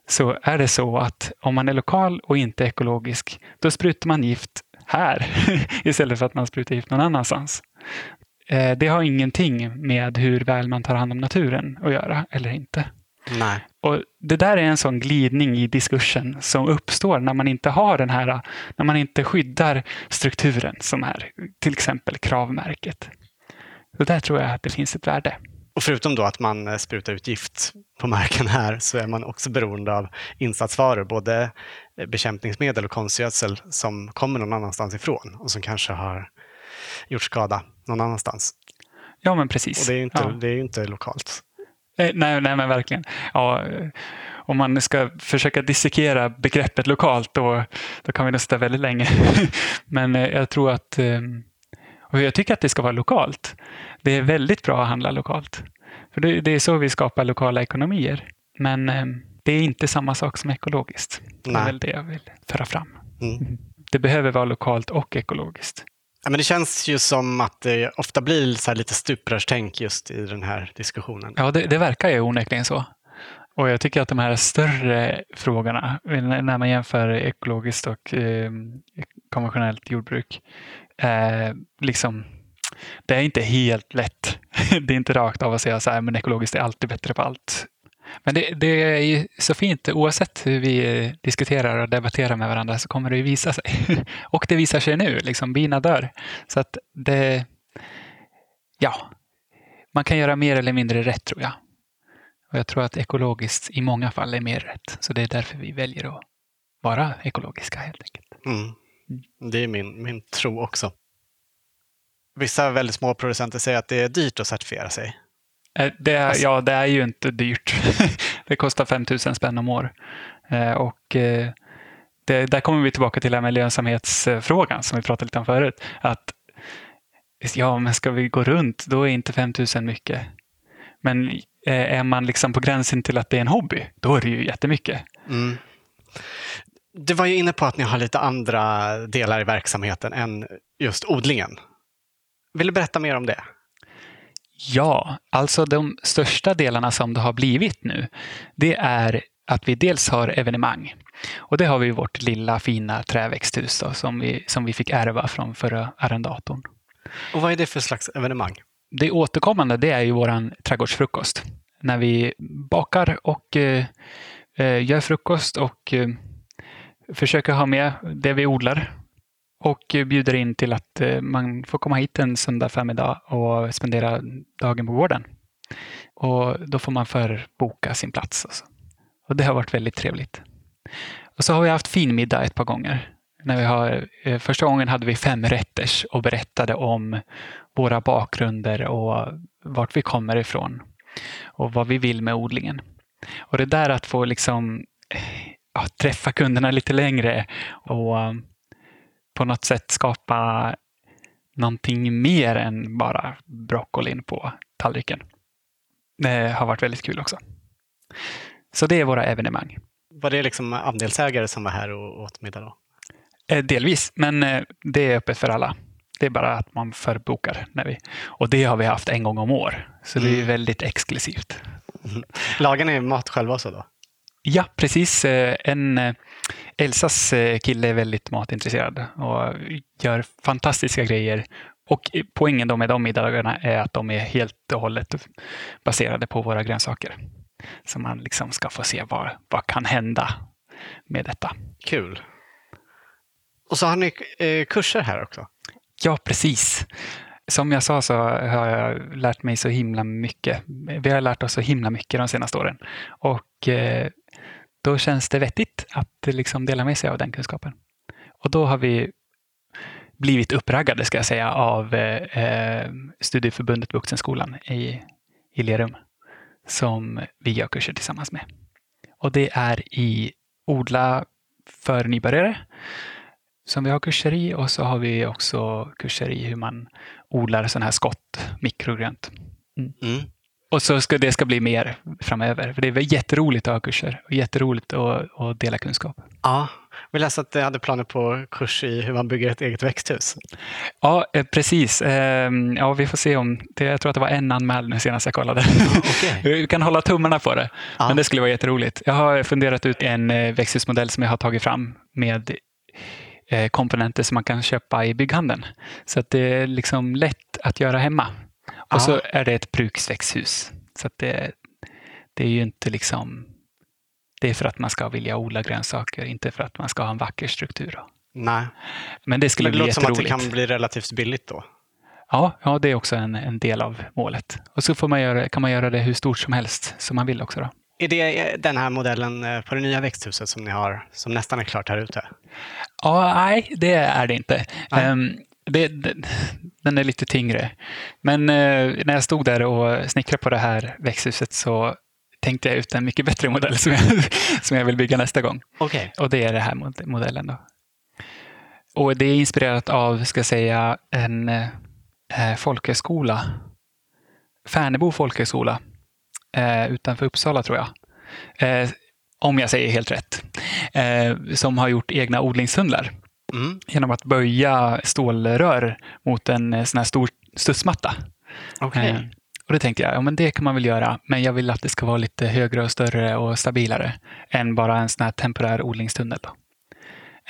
så är det så att om man är lokal och inte ekologisk, då sprutar man gift här istället för att man sprutar gift någon annanstans. Eh, det har ingenting med hur väl man tar hand om naturen att göra eller inte. Nej. Och Det där är en sån glidning i diskursen som uppstår när man inte har den här, när man inte skyddar strukturen som är till exempel kravmärket. Så där tror jag att det finns ett värde. Och förutom då att man eh, sprutar ut gift på marken här så är man också beroende av insatsvaror, både eh, bekämpningsmedel och konstgödsel som kommer någon annanstans ifrån och som kanske har gjort skada någon annanstans. Ja, men precis. Och det är ju inte, ja. det är inte lokalt. Eh, nej, nej, men verkligen. Ja, om man ska försöka dissekera begreppet lokalt då, då kan vi nog sitta väldigt länge. men jag tror att Och jag tycker att det ska vara lokalt. Det är väldigt bra att handla lokalt. För det, det är så vi skapar lokala ekonomier. Men eh, det är inte samma sak som ekologiskt. Det är väl det jag vill föra fram. Mm. Det behöver vara lokalt och ekologiskt. Ja, men det känns ju som att det ofta blir så här lite stuprörstänk just i den här diskussionen. Ja, det, det verkar ju onekligen så. Och jag tycker att de här större frågorna, när man jämför ekologiskt och eh, konventionellt jordbruk, eh, liksom, det är inte helt lätt. Det är inte rakt av att säga så här, men ekologiskt är alltid bättre på allt. Men det, det är ju så fint, oavsett hur vi eh, diskuterar och debatterar med varandra så kommer det ju visa sig. Och det visar sig nu, liksom bina dör. Så att det, ja, man kan göra mer eller mindre rätt tror jag. Och jag tror att ekologiskt i många fall är mer rätt. Så det är därför vi väljer att vara ekologiska helt enkelt. Mm. Det är min, min tro också. Vissa väldigt små producenter säger att det är dyrt att certifiera sig. Eh, Det är, Alltså- ja, det är ju inte dyrt. det kostar 5 000 spänn om år. Eh, Och eh, det, där kommer vi tillbaka till det här med lönsamhetsfrågan som vi pratade lite om förut. Att ja, men ska vi gå runt, då är inte 5 000 mycket. Men är man liksom på gränsen till att det är en hobby, då är det ju jättemycket. Mm. Du var ju inne på att ni har lite andra delar i verksamheten än just odlingen. Vill du berätta mer om det? Ja, alltså de största delarna som det har blivit nu, det är att vi dels har evenemang. Och det har vi vårt lilla fina träväxthus då, som, vi, som vi fick ärva från förra arrendatorn. Och vad är det för slags evenemang? Det återkommande det är ju våran trädgårdsfrukost. När vi bakar och eh, eh, gör frukost och eh, försöker ha med det vi odlar. Och bjuder in till att eh, man får komma hit en söndag förmiddag och spendera dagen på gården. Och då får man förboka sin plats. Alltså. Och det har varit väldigt trevligt. Och så har vi haft finmiddag ett par gånger. När vi har, eh, första gången hade vi fem rätters och berättade om våra bakgrunder och vart vi kommer ifrån och vad vi vill med odlingen. Och det där att få liksom eh, ja, träffa kunderna lite längre och på något sätt skapa någonting mer än bara broccolin på tallriken. Det har varit väldigt kul också. Så det är våra evenemang. Var det liksom andelsägare som var här och åt middag då? Eh, Delvis, men eh, det är öppet för alla. Det är bara att man förbokar. När vi, och det har vi haft en gång om år. Så det är Mm. väldigt exklusivt. Lagar ni mat själva också då? Ja, precis. Eh, En, eh, Elsas eh, kille är väldigt matintresserad och gör fantastiska grejer. Och poängen då med de middagarna är att de är helt och hållet baserade på våra grönsaker. Så man liksom ska få se vad, vad kan hända med detta. Kul. Och så har ni kurser här också. Ja, precis. Som jag sa så har jag lärt mig så himla mycket. Vi har lärt oss så himla mycket de senaste åren. Och då känns det vettigt att liksom dela med sig av den kunskapen. Och då har vi blivit uppraggade, ska jag säga, av eh, eh, Studieförbundet Vuxenskolan i, i Lerum som vi gör kurser tillsammans med. Och det är i odla för nybörjare som vi har kurser i och så har vi också kurser i hur man odlar sådana här skott, mikrogrönt. Mm. mm. Och så ska det ska bli mer framöver. För det är jätteroligt att ha kurser och jätteroligt att, att dela kunskap. Ja, vi läste att ni hade planer på kurs i hur man bygger ett eget växthus. Ja, eh, precis. Ehm, Ja, vi får se om... Det, jag tror att det var en anmäld nu senast jag kollade. Okej. Vi kan hålla tummarna på det. Ja. Men det skulle vara jätteroligt. Jag har funderat ut en eh, växthusmodell som jag har tagit fram med eh, komponenter som man kan köpa i bygghandeln. Så att det är liksom lätt att göra hemma. Och så är det ett bruksväxthus. Så det, det är ju inte liksom... Det är för att man ska vilja odla grönsaker, inte för att man ska ha en vacker struktur. då. Nej, Men det skulle men det bli låter som att det kan bli relativt billigt då. Ja, ja, det är också en, en del av målet. Och så får man göra, kan man göra det hur stort som helst som man vill också. Då. Är det den här modellen eh, på det nya växthuset som ni har, som nästan är klart här ute? Ja, nej, det är det inte. Nej. Det, det, den är lite tyngre. Men eh, när jag stod där och snickrade på det här växthuset så tänkte jag ut en mycket bättre modell som jag, som jag vill bygga nästa gång. Okej. Och det är den här mod- modellen. Då. Och det är inspirerat av, ska jag säga, en, eh, folkhögskola, Färnebo folkhögskola, eh, utanför Uppsala tror jag. Eh, om jag säger helt rätt. Eh, som har gjort egna odlingstunnlar Mm. genom att böja stålrör mot en eh, sån här stor studsmatta. Okej. Eh, och då tänkte jag, ja men det kan man väl göra, men jag vill att det ska vara lite högre och större och stabilare än bara en sån här temporär odlingstunnel. Då.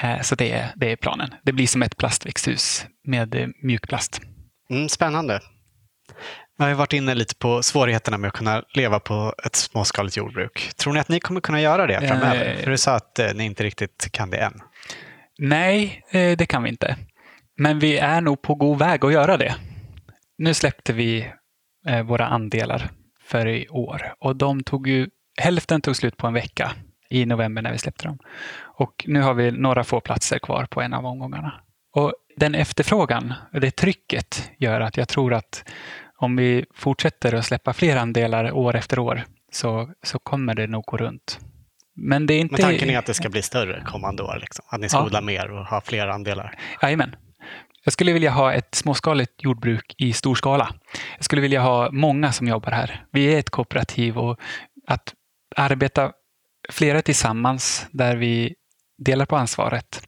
Eh, så det är, det är planen. Det blir som ett plastväxthus med eh, mjukplast. Mm, spännande. Vi har varit inne lite på svårigheterna med att kunna leva på ett småskaligt jordbruk. Tror ni att ni kommer kunna göra det framöver? Eh. För du sa att ni inte riktigt kan det än. Nej, eh, det kan vi inte. Men vi är nog på god väg att göra det. Nu släppte vi eh, våra andelar för i år och de tog ju, hälften tog slut på en vecka i november när vi släppte dem. Och nu har vi några få platser kvar på en av omgångarna. Och den efterfrågan, det trycket gör att jag tror att om vi fortsätter att släppa fler andelar år efter år så, så kommer det nog gå runt. Men det är inte... Men tanken är att det ska bli större kommande år. Liksom. Att ni ska Ja. odla mer och ha fler andelar. Jajamän. Jag skulle vilja ha ett småskaligt jordbruk i stor skala. Jag skulle vilja ha många som jobbar här. Vi är ett kooperativ och att arbeta flera tillsammans där vi delar på ansvaret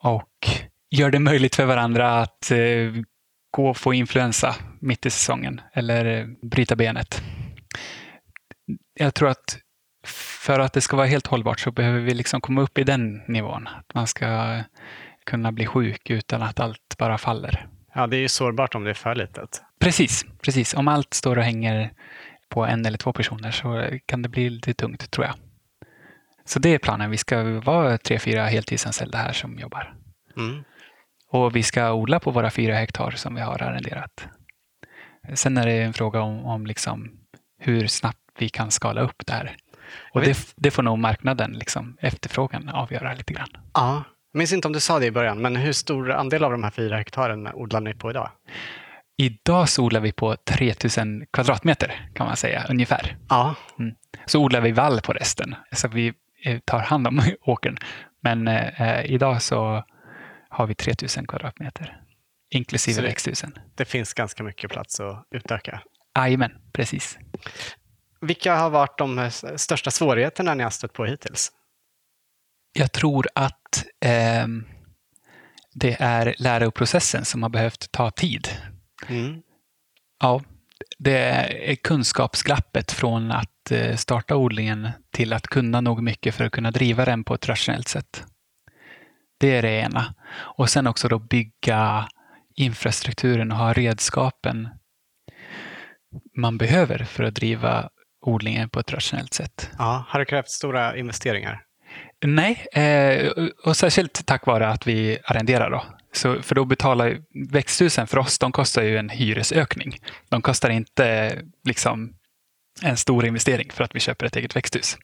och gör det möjligt för varandra att eh, gå och få influensa mitt i säsongen eller eh, bryta benet. Jag tror att för att det ska vara helt hållbart så behöver vi liksom komma upp i den nivån. Att man ska kunna bli sjuk utan att allt bara faller. Ja, det är ju sårbart om det är för litet. Precis, precis. Om allt står och hänger på en eller två personer så kan det bli lite tungt tror jag. Så det är planen. Vi ska vara tre, fyra heltidsanställda här som jobbar. Mm. Och vi ska odla på våra fyra hektar som vi har arrenderat. Sen är det en fråga om, om liksom hur snabbt vi kan skala upp det här. Och det, det får nog marknaden, liksom, efterfrågan, avgöra lite grann. Ja. Jag minns inte om du sa det i början, men hur stor andel av de här fyra hektaren odlar ni på idag? Idag så odlar vi på 3000 kvadratmeter kan man säga, ungefär. Ja. Så odlar vi vall på resten, så vi eh, tar hand om åkern. Men eh, idag så har vi 3000 kvadratmeter, inklusive Så växthusen. Det finns ganska mycket plats att utöka. Jajamän, precis. Vilka har varit de eh, största svårigheterna ni har stött på hittills? Jag tror att ehm, det är läroprocessen som har behövt ta tid. Mm. Ja, det är kunskapsglappet från att eh, starta odlingen till att kunna nog mycket för att kunna driva den på ett rationellt sätt. Det är det ena. Och sen också då bygga infrastrukturen och ha redskapen man behöver för att driva odlingen på ett rationellt sätt. Ja, har det krävt stora investeringar? Nej, eh, och särskilt tack vare att vi arrenderar då. Så, för då betalar växthusen för oss, de kostar ju en hyresökning. De kostar inte liksom en stor investering för att vi köper ett eget växthus.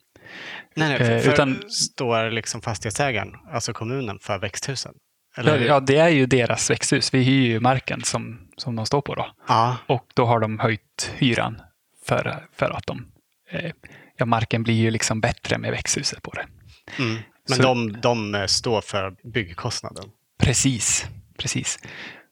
Nej, nej, för, Eh, för utan- står liksom fastighetsägaren, alltså kommunen, för växthusen? Eller? ja, det är ju deras växthus. Vi hyr ju marken som, som de står på då. ja. Och då har de höjt hyran för, för att de, eh, ja, marken blir ju liksom bättre med växthuset på det. Mm. Men Så- de, de eh, står för byggkostnaden? Precis, precis.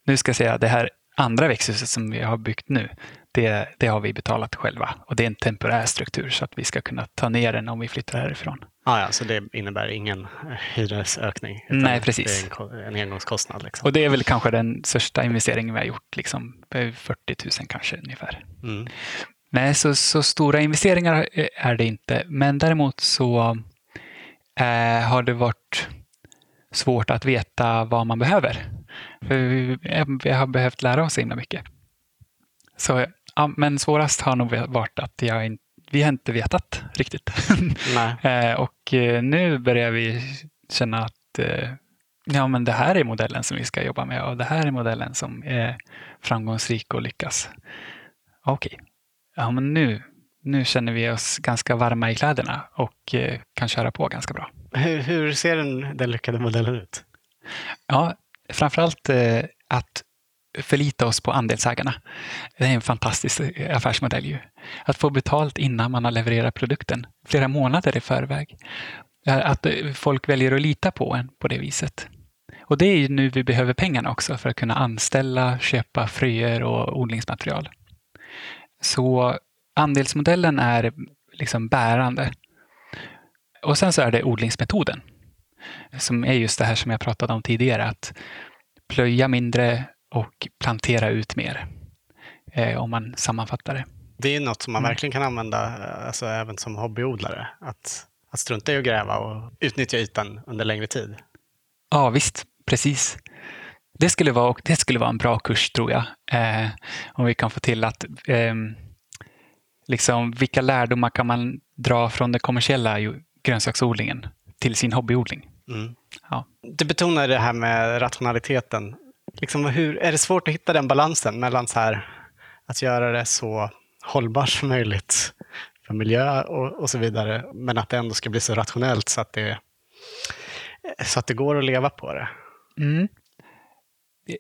Nu ska jag säga det här andra växthuset som vi har byggt nu, det, det har vi betalat själva. Och det är en temporär struktur så att vi ska kunna ta ner den om vi flyttar härifrån. Ah, ja, så det innebär ingen eh, hyresökning? Nej, precis. Det är en, en engångskostnad? Liksom. Och det är väl kanske den största investeringen vi har gjort, liksom eh, 40 000 kanske ungefär. Mm. Nej, så, så stora investeringar är det inte. Men däremot så eh, har det varit svårt att veta vad man behöver. För vi, vi har behövt lära oss så himla mycket. Så, ja, men svårast har nog varit att jag in, vi har inte vetat riktigt. Nej. Eh, och eh, nu börjar vi känna att eh, ja, men det här är modellen som vi ska jobba med och det här är modellen som är framgångsrik och lyckas. Okej, ja, men nu, nu känner vi oss ganska varma i kläderna och eh, kan köra på ganska bra. Hur, hur ser den, den lyckade modellen ut? Ja, framförallt eh, att förlita oss på andelsägarna. Det är en fantastisk affärsmodell ju. Att få betalt innan man har levererat produkten, flera månader i förväg. Eh, Att eh, folk väljer att lita på en på det viset. Och det är ju nu vi behöver pengarna också för att kunna anställa, köpa fröer och odlingsmaterial. Så andelsmodellen är liksom bärande. Och sen så är det odlingsmetoden. Som är just det här som jag pratade om tidigare, att plöja mindre och plantera ut mer. Eh, om man sammanfattar det. Det är något som man mm. verkligen kan använda alltså, även som hobbyodlare. Att, att strunta i att gräva och utnyttja ytan under längre tid. Ja, visst. Precis. Det skulle vara, det skulle vara en bra kurs, tror jag. Eh, om vi kan få till att eh, liksom, vilka lärdomar kan man dra från den kommersiella grönsaksodlingen till sin hobbyodling? Mm. Ja. Du betonar det här med rationaliteten. Liksom hur, är det svårt att hitta den balansen mellan så här, att göra det så hållbart som möjligt för miljö och, och så vidare, men att det ändå ska bli så rationellt så att det, så att det går att leva på det? Mm.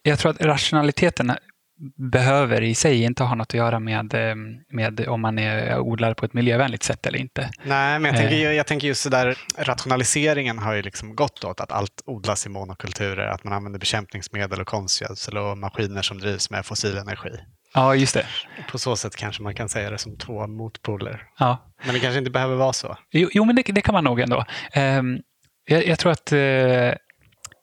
Jag tror att rationaliteten behöver i sig inte ha något att göra med, eh, med om man är odlare på ett miljövänligt sätt eller inte. Nej, men jag tänker, eh. jag tänker just där rationaliseringen har ju liksom gått åt att allt odlas i monokulturer, att man använder bekämpningsmedel och konstgödsel och maskiner som drivs med fossil energi. Ja, just det. På så sätt kanske man kan säga det som två motpoler. Ja. Men det kanske inte behöver vara så. Jo, jo men det, det, kan man nog ändå. Um, jag, jag, tror att uh,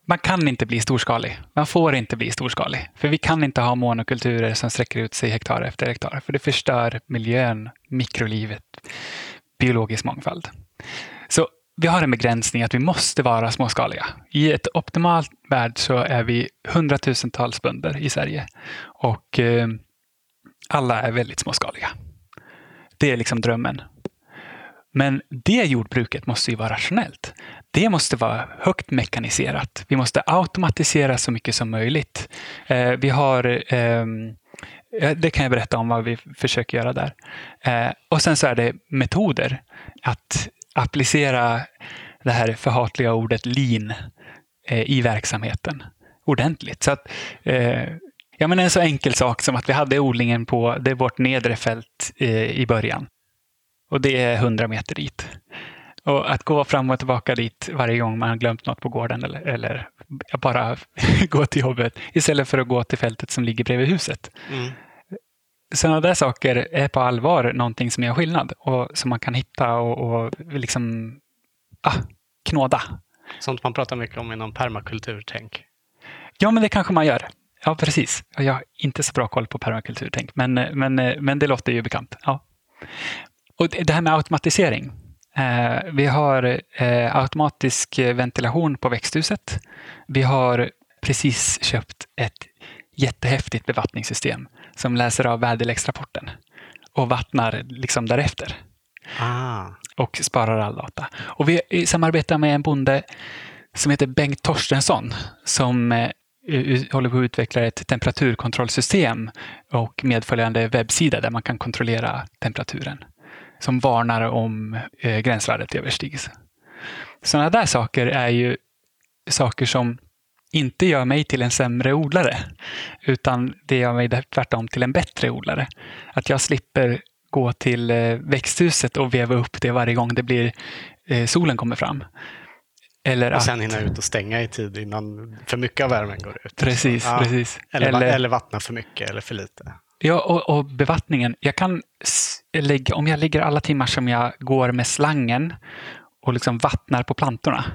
man kan inte bli storskalig. Man får inte bli storskalig. För vi kan inte ha monokulturer som sträcker ut sig hektar efter hektar. För det förstör miljön, mikrolivet, biologisk mångfald. Så vi har en begränsning att vi måste vara småskaliga. I ett optimalt värld så är vi hundratusentals bönder i Sverige. Och eh, alla är väldigt småskaliga. Det är liksom drömmen. Men det jordbruket måste ju vara rationellt. Det måste vara högt mekaniserat. Vi måste automatisera så mycket som möjligt. Eh, vi har eh, det kan jag berätta om vad vi försöker göra där. Eh, och sen så är det metoder. Att applicera det här förhatliga ordet lean eh, i verksamheten ordentligt. Så att, eh, ja, men en så enkel sak som att vi hade odlingen på det vårt nedre fält eh, i början. Och det är 100 meter dit. Och att gå fram och tillbaka dit varje gång man glömt något på gården eller, eller bara gå till jobbet istället för att gå till fältet som ligger bredvid huset. Mm. Sådana där saker är på allvar någonting som gör skillnad och som man kan hitta och, och liksom ah, knåda. Sånt man pratar mycket om inom permakulturtänk. Ja, men det kanske man gör. Ja, precis. Jag har inte så bra koll på permakulturtänk, men, men, men det låter ju bekant. Ja. Och det här med automatisering. Eh, vi har eh, automatisk ventilation på växthuset. Vi har precis köpt ett jättehäftigt bevattningssystem som läser av väderleksrapporten och vattnar liksom därefter. Ah. Och sparar all data. Och vi samarbetar med en bonde som heter Bengt Torstensson som eh, håller på att utveckla ett temperaturkontrollsystem och medföljande webbsida där man kan kontrollera temperaturen som varnar om eh, gränsvärdet överstigs. Sådana där saker är ju saker som inte gör mig till en sämre odlare, utan det gör mig tvärtom till en bättre odlare. Att jag slipper gå till eh, växthuset och veva upp det varje gång det blir eh, solen kommer fram. Eller och sen att... hinna ut och stänga i tid innan för mycket av värmen går ut. Precis, ja. precis. Eller, eller, eller vattna för mycket eller för lite. Ja, och, och, bevattningen. Jag kan lägga, om jag lägger alla timmar som jag går med slangen och liksom vattnar på plantorna.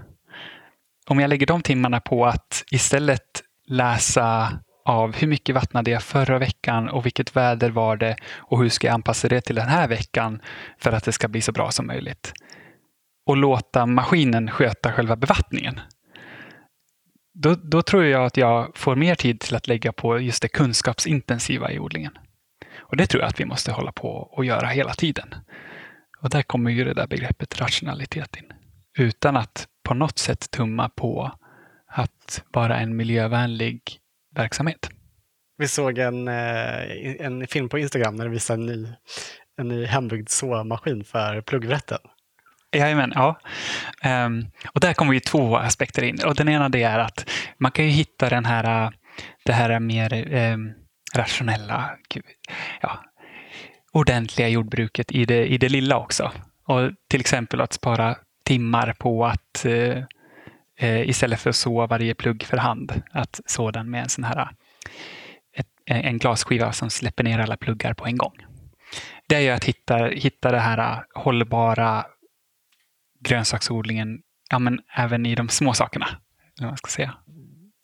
Om jag lägger de timmarna på att istället läsa av hur mycket vattnade jag förra veckan och vilket väder var det och hur ska jag anpassa det till den här veckan för att det ska bli så bra som möjligt. Och låta maskinen sköta själva bevattningen då, då tror jag att jag får mer tid till att lägga på just det kunskapsintensiva i odlingen. Och det tror jag att vi måste hålla på och göra hela tiden. Och där kommer ju det där begreppet rationalitet in. Utan att på något sätt tumma på att vara en miljövänlig verksamhet. Vi såg en, eh, en film på Instagram när de visade en ny, en ny hembyggd såmaskin för pluggrätten. Jajamän, ja. Um, och där kommer ju två aspekter in. Och den ena det är att man kan ju hitta den här, äh, det här mer um, rationella, ja, ordentliga jordbruket i det, i det lilla också. Och till exempel att spara timmar på att uh, uh, istället för att så varje plugg för hand, att så den med en sån här ett, en glasskiva som släpper ner alla pluggar på en gång. Det är ju att hitta, hitta det här äh, hållbara grönsaksodlingen ja, men även i de små sakerna. Man ska säga.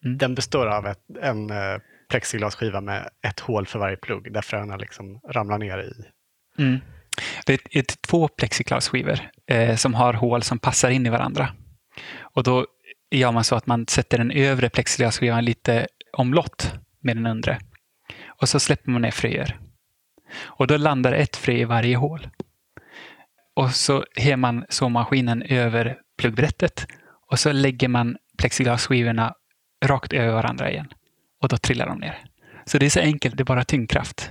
Mm. Den består av ett, en eh, plexiglasskiva med ett hål för varje plugg där fröna liksom ramlar ner i. Mm. Det är, är två plexiglasskivor eh, som har hål som passar in i varandra. Och då gör man så att man sätter den övre plexiglasskivan lite omlott med den undre. Och så släpper man ner fröer. Och då landar ett frö i varje hål. Och så har man såmaskinen över pluggbrättet och så lägger man plexiglasskivorna rakt över varandra igen. Och då trillar de ner. Så det är så enkelt, det är bara tyngdkraft.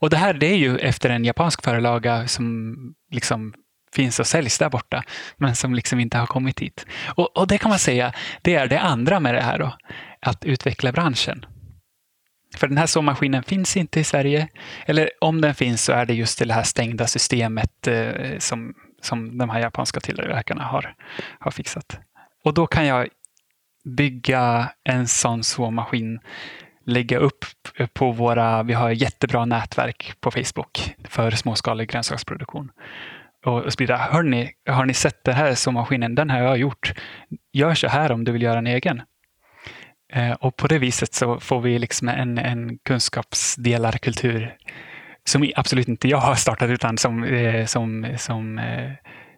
Och det här det är ju efter en japansk förlaga som liksom finns och säljs där borta, men som liksom inte har kommit hit. Och, och det kan man säga, det är det andra med det här då, att utveckla branschen. För den här såmaskinen finns inte i Sverige. Eller om den finns så är det just det här stängda systemet eh, som, som de här japanska tillverkarna har, har fixat. Och då kan jag bygga en sån såmaskin, lägga upp på våra, vi har jättebra nätverk på Facebook för småskalig grönsaksproduktion. Och sprida, hörni, har ni sett den här såmaskinen? Den har jag gjort. Gör så här om du vill göra en egen. Eh, och på det viset så får vi liksom en, en kunskapsdelarkultur som absolut inte jag har startat utan som, eh, som, som eh,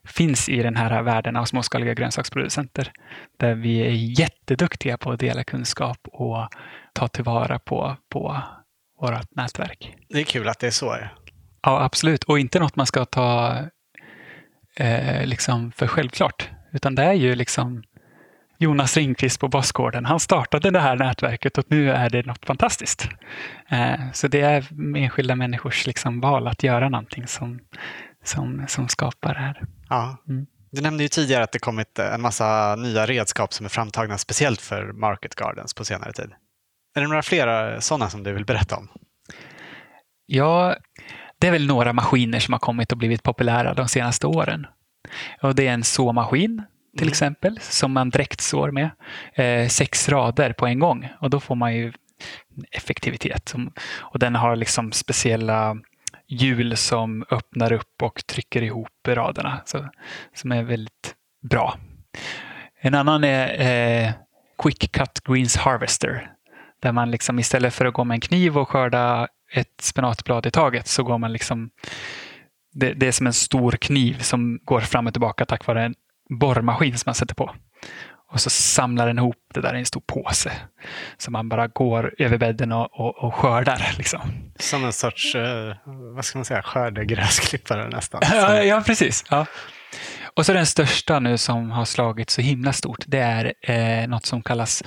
finns i den här världen av småskaliga grönsaksproducenter. Där vi är jätteduktiga på att dela kunskap och ta tillvara på, på vårt nätverk. Det är kul att det är så. Ja, absolut. Och inte något man ska ta eh, liksom för självklart. Utan det är ju liksom Jonas Ringqvist på Bossgården. Han startade det här nätverket och nu är det något fantastiskt. Eh, så det är enskilda människors liksom val att göra någonting som, som, som skapar det här. Ja. Mm. Du nämnde ju tidigare att det kommit en massa nya redskap som är framtagna speciellt för Market Gardens på senare tid. Är det några fler sådana som du vill berätta om? Ja, det är väl några maskiner som har kommit och blivit populära de senaste åren. Och det är en såmaskin till mm. exempel, som man direkt sår med. Eh, sex rader på en gång och då får man ju effektivitet. Och den har liksom speciella hjul som öppnar upp och trycker ihop raderna, så, som är väldigt bra. En annan är eh, Quick Cut Greens Harvester, där man liksom istället för att gå med en kniv och skörda ett spenatblad i taget så går man liksom det, det, är som en stor kniv som går fram och tillbaka tack vare en borrmaskin som man sätter på. Och så samlar den ihop det där i en stor påse. Så man bara går över bädden och, och, och skördar. Liksom. Som en sorts, eh, vad ska man säga, skördegräsklippare nästan. Ja, ja, precis. Ja. Och så den största nu som har slagit så himla stort, det är eh, något som kallas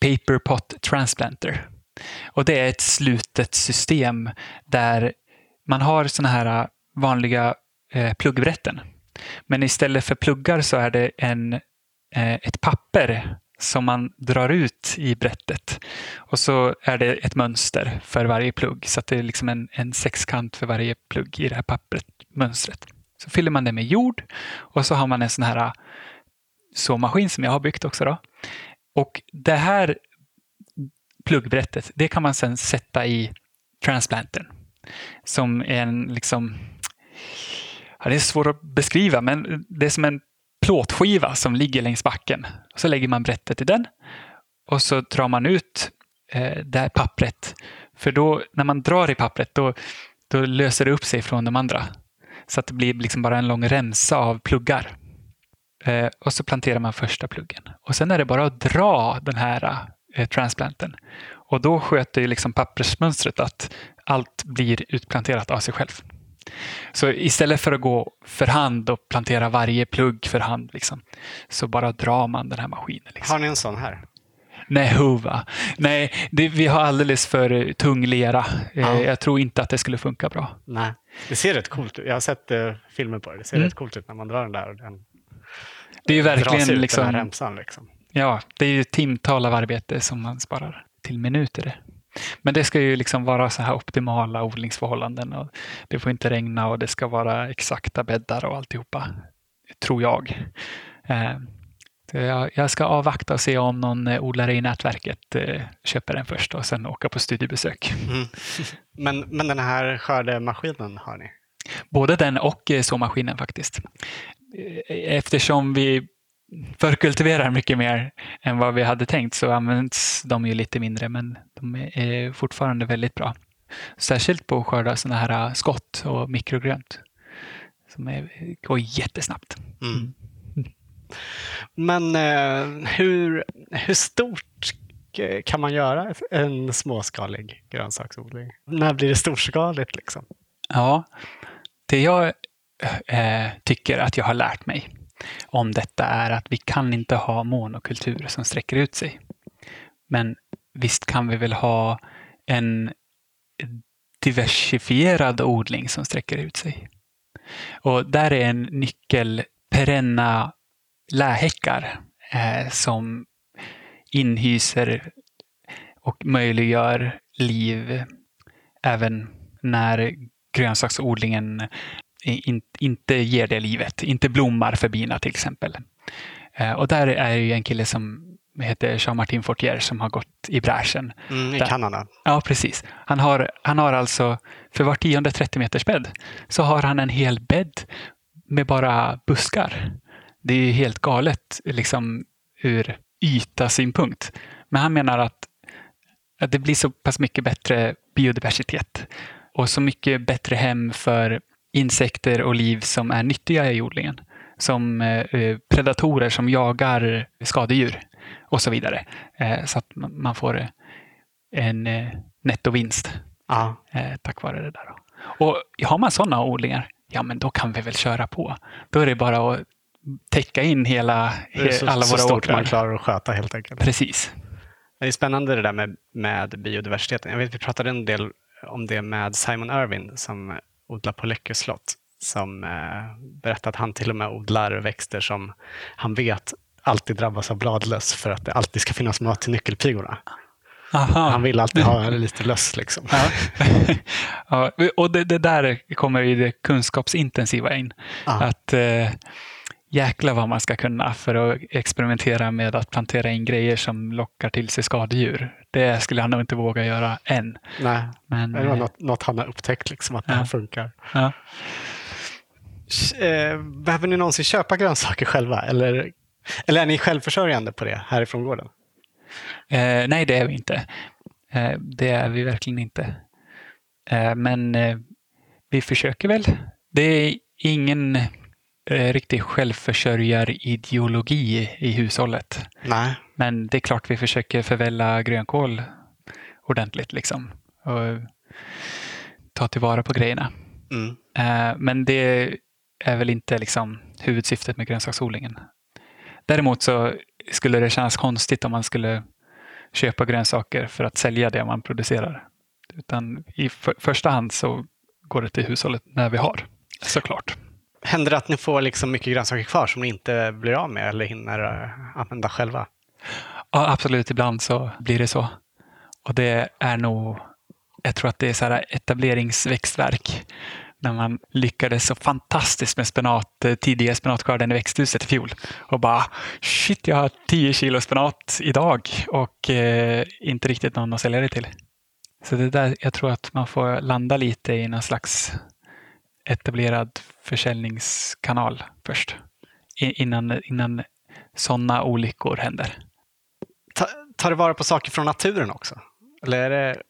Paper Pot Transplanter. Och det är ett slutet system där man har såna här vanliga eh, pluggbrätten men istället för pluggar så är det en, eh, ett papper som man drar ut i brättet. Och så är det ett mönster för varje plugg. Så att det är liksom en, en sexkant för varje plugg i det här pappret, mönstret. Så fyller man det med jord och så har man en sån här såmaskin som jag har byggt också. Då. Och det här pluggbrättet, det kan man sedan sätta i transplantern. Som är en liksom Ja, det är svårt att beskriva, men det är som en plåtskiva som ligger längs backen. Så lägger man brättet i den och så drar man ut eh, det här pappret. För då, när man drar i pappret, då, då löser det upp sig från de andra. Så att det blir liksom bara en lång remsa av pluggar. Eh, och så planterar man första pluggen. Och sen är det bara att dra den här eh, transplanten. Och då sköter ju liksom pappersmönstret att allt blir utplanterat av sig själv. Så istället för att gå för hand och plantera varje plugg för hand liksom, så bara drar man den här maskinen. Liksom. Har ni en sån här? Nej, huva. Nej, det, vi har alldeles för tung lera. Eh, ja. Jag tror inte att det skulle funka bra. Nej, det ser rätt coolt ut. Jag har sett uh, filmer på det. Det ser mm. rätt coolt ut när man drar den där. Och den det är ju verkligen ut, liksom, den här remsan, liksom. Ja, det är ju timtal av arbete som man sparar till minuter. Men det ska ju liksom vara så här optimala odlingsförhållanden. Och det får inte regna och det ska vara exakta bäddar och alltihopa, tror jag. Eh, Jag, ska avvakta och se om någon eh, odlare i nätverket eh, köper den först och sen åka på studiebesök. Mm. Men, men den här skördemaskinen har ni? Både den och såmaskinen faktiskt. Eftersom vi förkultiverar mycket mer än vad vi hade tänkt så används de ju lite mindre men de är fortfarande väldigt bra. Särskilt på att skörda sådana här äh, skott och mikrogrönt. Som är, går jättesnabbt. Mm. Men eh, hur, hur stort kan man göra en småskalig grönsaksodling? När blir det storskaligt? Liksom? Ja, det jag eh, tycker att jag har lärt mig om detta är att vi kan inte ha monokulturer som sträcker ut sig. Men visst kan vi väl ha en diversifierad odling som sträcker ut sig. Och där är en nyckel perenna lähäckar eh, som inhyser och möjliggör liv även när grönsaksodlingen in, inte ger det livet, inte blommar för bina till exempel. Eh, och där är ju en kille som heter Jean-Martin Fortier som har gått i bräschen. Mm, I Där- Kanada? Ja, precis. Han har, han har alltså, för var tionde 30 meters bädd, så har han en hel bädd med bara buskar. Det är helt galet liksom ur yta-synpunkt. Men han menar att, att det blir så pass mycket bättre biodiversitet och så mycket bättre hem för insekter och liv som är nyttiga i odlingen. Som eh, predatorer som jagar skadedjur och så vidare. Eh, så att man får eh, en eh, nettovinst Ja. tack vare det där. Och har man sådana odlingar, ja men då kan vi väl köra på. Då är det bara att täcka in hela, så, alla så våra stort man åkrar. klarar att sköta helt enkelt. Precis. Det är spännande det där med, med biodiversiteten. Jag vet vi pratade en del om det med Simon Irwin som odlar på Läckö slott. Som eh, berättade att han till och med odlar växter som han vet alltid drabbas av bladlöss för att det alltid ska finnas mat till nyckelpigorna. Aha. Han vill alltid ha lite löss. Liksom. Ja. ja, och det, det där kommer i det kunskapsintensiva in. Ja. Att eh, jäkla vad man ska kunna för att experimentera med att plantera in grejer som lockar till sig skadedjur. Det skulle han nog inte våga göra än. Nej, Men, det var eh, något, något han har upptäckt, liksom, att det Ja. här funkar. ja. Eh, behöver ni någonsin köpa grönsaker själva? Eller, eller är ni självförsörjande på det härifrån gården? Eh, nej, det är vi inte. Eh, det är vi verkligen inte. Eh, men eh, vi försöker väl. Det är ingen eh, riktig självförsörjarideologi i hushållet. Nej. Men det är klart vi försöker förvälla grönkål ordentligt liksom. Och ta tillvara på grejerna. Mm. Eh, Men det är väl inte liksom huvudsyftet med grönsaksodlingen. Däremot så skulle det kännas konstigt om man skulle köpa grönsaker för att sälja det man producerar. Utan i för, första hand så går det till hushållet när vi har, såklart. Händer det att ni får liksom mycket grönsaker kvar som ni inte blir av med eller hinner eh, använda själva? Ja, absolut, ibland så blir det så. Och det är nog, jag tror att det är så här etableringsväxtverk. När man lyckades så fantastiskt med spenat, eh, tidiga spenatskörden i växthuset i fjol. Och bara shit, jag har 10 kilo spenat idag och eh, inte riktigt någon att sälja det till. Så det där, jag tror att man får landa lite i någon slags etablerad försäljningskanal först. Innan, innan sådana olyckor händer. Ta, tar du vara på saker från naturen också? Eller är det,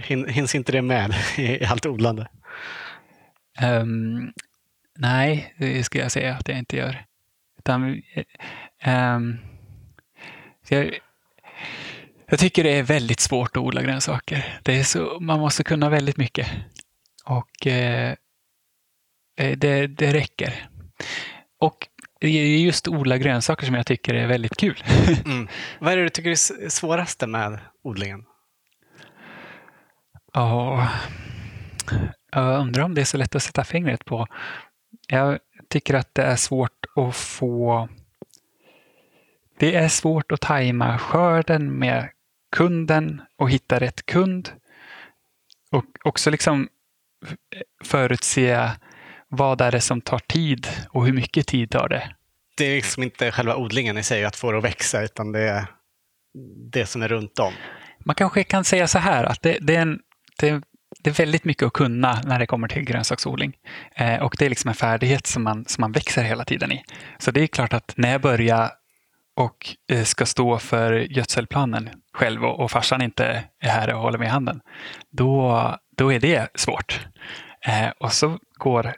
hin, hinns inte det med i, i allt odlande? Ehm, nej, det ska jag säga att jag inte gör. Utan, så jag, jag tycker det är väldigt svårt att odla grönsaker. Det är så, man måste kunna väldigt mycket. Och eh, eh, det, det räcker. Och det är just odla grönsaker som jag tycker är väldigt kul. Mm. Vad är det du tycker är svåraste med odlingen? Ja, jag undrar om det är så lätt att sätta fingret på. Jag tycker att det är svårt att få... Det är svårt att tajma skörden med kunden och hitta rätt kund. Och också liksom förutse vad är det som tar tid och hur mycket tid tar det. det är liksom inte själva odlingen i sig, att få det att växa, utan det är det som är runt om. Man kanske kan säga så här att det, det är en, det, det är väldigt mycket att kunna när det kommer till grönsaksodling. Eh, och det är liksom en färdighet som man, som man växer hela tiden i. Så det är klart att när jag börjar och eh, ska stå för gödselplanen själv och, och farsan inte är här och håller mig i handen, då, då är det svårt. Eh, och så går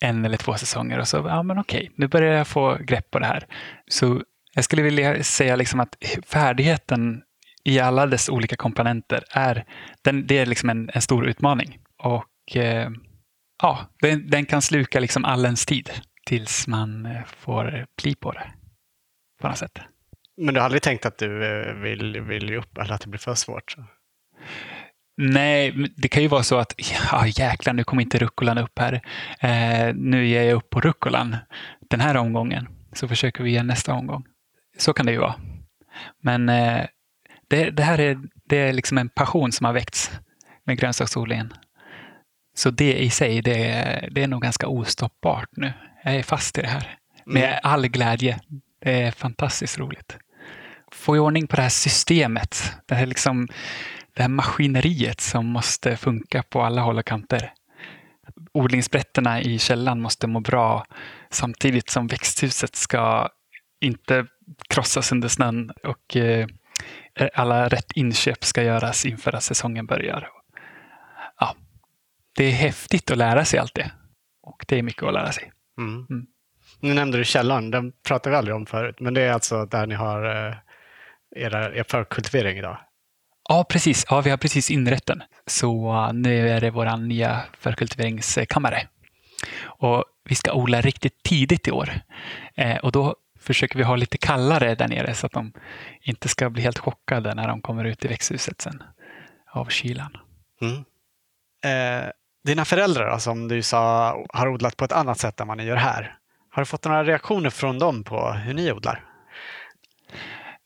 en eller två säsonger och så, ja men okej, nu börjar jag få grepp på det här. Så jag skulle vilja säga liksom att färdigheten i alla dess olika komponenter är, den, det är liksom en, en stor utmaning. Och eh, ja, den, den, kan sluka liksom all ens tid tills man eh, får bli på det. På något sätt. Men du har aldrig tänkt att du eh, vill, vill upp eller att det blir för svårt? Nej, det kan ju vara så att ja, jäklar, nu kommer inte rucolan upp här. Eh, nu ger jag upp på rucolan den här omgången. Så försöker vi igen nästa omgång. Så kan det ju vara. Men eh, det, det, här är, det är liksom en passion som har väckts med grönsaksodlingen. Så det i sig, det, det är nog ganska ostoppbart nu. Jag är fast i det här. Med mm. all glädje. Det är fantastiskt roligt. Få i ordning på det här systemet. Det här, liksom, det här maskineriet som måste funka på alla håll och kanter. Odlingsbrätterna i källan måste må bra samtidigt som växthuset ska inte krossas under snön och eh, alla rätt inköp ska göras inför att säsongen börjar. Ja, det är häftigt att lära sig allt det. Och det är mycket att lära sig. Mm. Mm. Nu nämnde du källaren, den pratade vi aldrig om förut, men det är alltså där ni har eh, era, er förkultivering idag? Ja, precis. Ja, vi har precis inrett den. Så uh, nu är det vår nya förkultiveringskammare. Och vi ska odla riktigt tidigt i år. Eh, och då försöker vi ha lite kallare där nere så att de inte ska bli helt chockade när de kommer ut i växthuset sen av kylan. Mm. Eh, dina föräldrar då, som du sa har odlat på ett annat sätt än vad ni gör här. Har du fått några reaktioner från dem på hur ni odlar?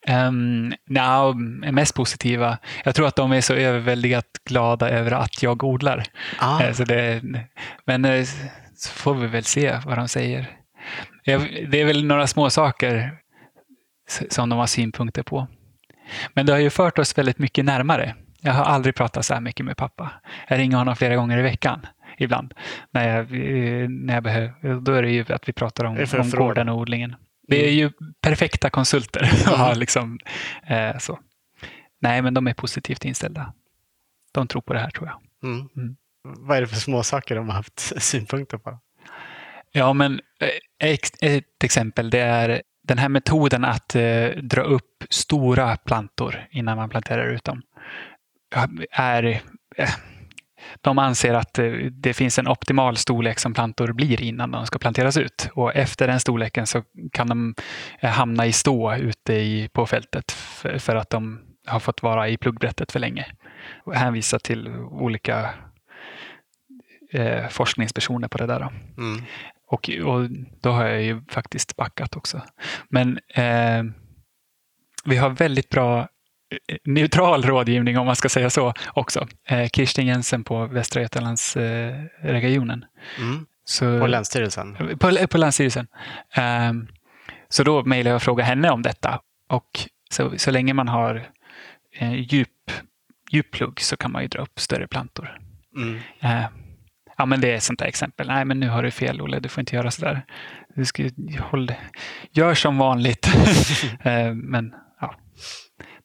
Um, no, mest positiva. Jag tror att de är så överväldigat glada över att jag odlar. Ah. Eh, så det, men eh, så får vi väl se vad de säger. Det är väl några små saker som de har synpunkter på. Men det har ju fört oss väldigt mycket närmare. Jag har aldrig pratat så här mycket med pappa. Jag ringer honom flera gånger i veckan ibland. När jag, när jag behöver. Då är det ju att vi pratar om, om gården och odlingen. Vi är mm. ju perfekta konsulter. Mm. liksom, eh, så. Nej, men de är positivt inställda. De tror på det här tror jag. Mm. Mm. Vad är det för små saker de har haft synpunkter på? Ja, men eh, ett exempel det är den här metoden att eh, dra upp stora plantor innan man planterar ut dem. Är, eh, de anser att eh, det finns en optimal storlek som plantor blir innan de ska planteras ut. Och efter den storleken så kan de eh, hamna i stå ute i, på fältet för, för att de har fått vara i pluggbrättet för länge. Och hänvisa till olika eh, forskningspersoner på det där. Mm. Och, och då har jag ju faktiskt backat också. Men eh, vi har väldigt bra eh, neutral rådgivning om man ska säga så också. Eh, Kirsten Jensen på Västra Götalandsregionen. Eh, mm. på Länsstyrelsen? På, på Länsstyrelsen. Eh, så då mejlade jag och frågade henne om detta. Och så, så länge man har eh, djup, djup plugg så kan man ju dra upp större plantor. Mm. Ja, men det är ett sånt där exempel. Nej, men nu har du fel Olle, du får inte göra sådär. Du ska, håll, gör som vanligt. Eh, men ja,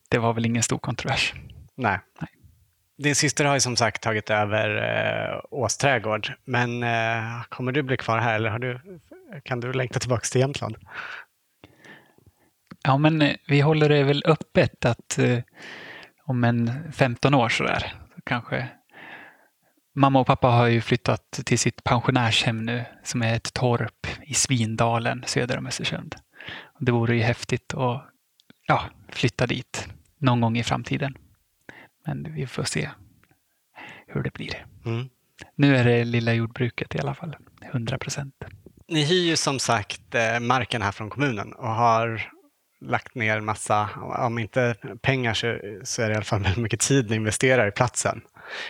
det var väl ingen stor kontrovers. Nej. Nej. Din syster har ju som sagt tagit över eh, Ås trädgård. Men eh, kommer du bli kvar här eller har du, kan du längta tillbaka till Jämtland? Ja, men eh, vi håller det väl öppet att eh, om en 15 år sådär, så kanske Mamma och pappa har ju flyttat till sitt pensionärshem nu som är ett torp i Svindalen söder om Östersund. Det vore ju häftigt att ja, flytta dit någon gång i framtiden. Men vi får se hur det blir. Mm. Nu är det lilla jordbruket i alla fall, 100 procent. Ni hyr ju som sagt eh, marken här från kommunen och har lagt ner massa, om inte pengar så, så är det i alla fall mycket tid ni investerar i platsen.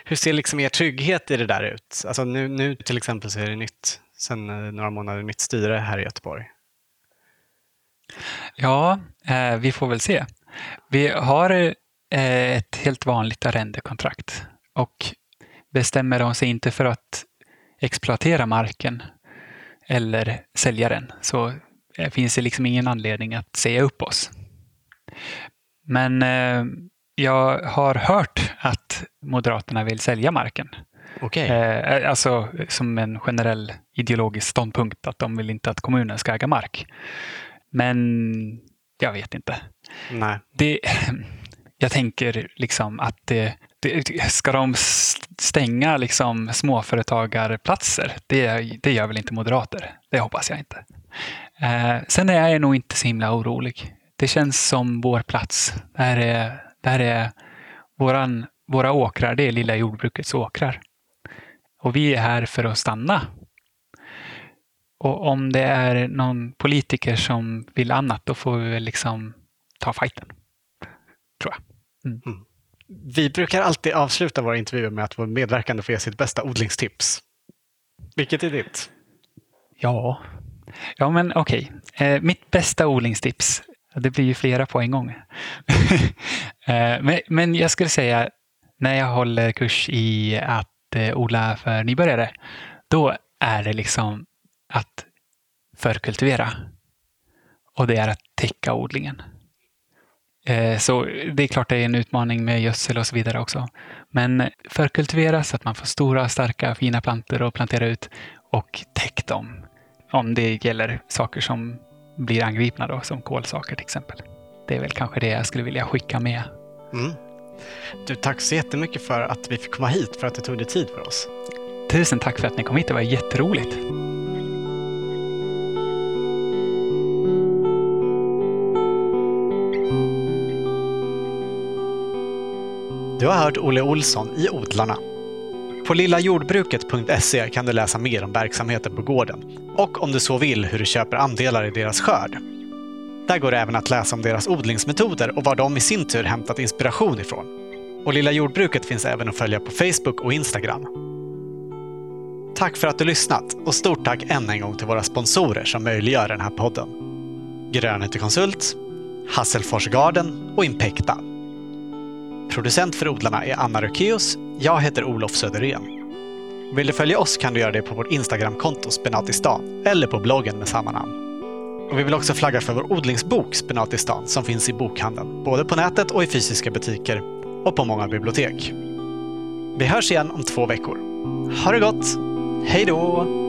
Hur ser liksom er trygghet i det där ut? Alltså nu, nu till exempel så är det nytt, sen eh, några månader, nytt styre här i Göteborg. Ja, eh, vi får väl se. Vi har eh, ett helt vanligt arrendekontrakt och bestämmer de sig inte för att exploatera marken eller sälja den så eh, finns det liksom ingen anledning att säga upp oss. Men eh, jag har hört att Moderaterna vill sälja marken. Okej. Eh, alltså som en generell ideologisk ståndpunkt att de vill inte att kommunen ska äga mark. Men jag vet inte. Nej. Det, jag tänker liksom att det, det, ska de stänga liksom småföretagarplatser? Det, det gör väl inte moderater? Det hoppas jag inte. Eh, sen är jag nog inte så himla orolig. Det känns som vår plats. Det här är, det här är våran, våra åkrar, det är lilla jordbrukets åkrar. Och vi är här för att stanna. Och om det är någon politiker som vill annat, då får vi väl liksom ta fighten. Tror jag. Mm. Vi brukar alltid avsluta våra intervjuer med att vår medverkande får ge sitt bästa odlingstips. Vilket är ditt? Ja, ja men okej. Okay. Eh, mitt bästa odlingstips, det blir ju flera på en gång. Eh, men, men jag skulle säga, när jag håller kurs i att eh, odla för nybörjare, då är det liksom att förkultivera. Och det är att täcka odlingen. Eh, så det är klart det är en utmaning med gödsel och så vidare också. Men förkultivera så att man får stora, starka, fina plantor att plantera ut och täck dem. Om det gäller saker som blir angripna då, som kolsaker till exempel. Det är väl kanske det jag skulle vilja skicka med. Mm. Du, tack så jättemycket för att vi fick komma hit, för att du tog dig tid för oss. Tusen tack för att ni kom hit, det var jätteroligt. Du har hört Olle Olsson i Odlarna. På lillajordbruket.se kan du läsa mer om verksamheten på gården och om du så vill hur du köper andelar i deras skörd. Där går det även att läsa om deras odlingsmetoder och var de i sin tur hämtat inspiration ifrån. Och Lilla Jordbruket finns även att följa på Facebook och Instagram. Tack för att du lyssnat och stort tack än en gång till våra sponsorer som möjliggör den här podden. Grönhete Konsult, Hasselfors Garden och Impekta. Producent för odlarna är Anna Rökeus. Jag heter Olof Söderén. Vill du följa oss kan du göra det på vårt Instagramkonto Spenatistan eller på bloggen med samma namn. Och vi vill också flagga för vår odlingsbok Spenatistan som finns i bokhandeln, både på nätet och i fysiska butiker och på många bibliotek. Vi hörs igen om två veckor. Ha det gott! Hej då!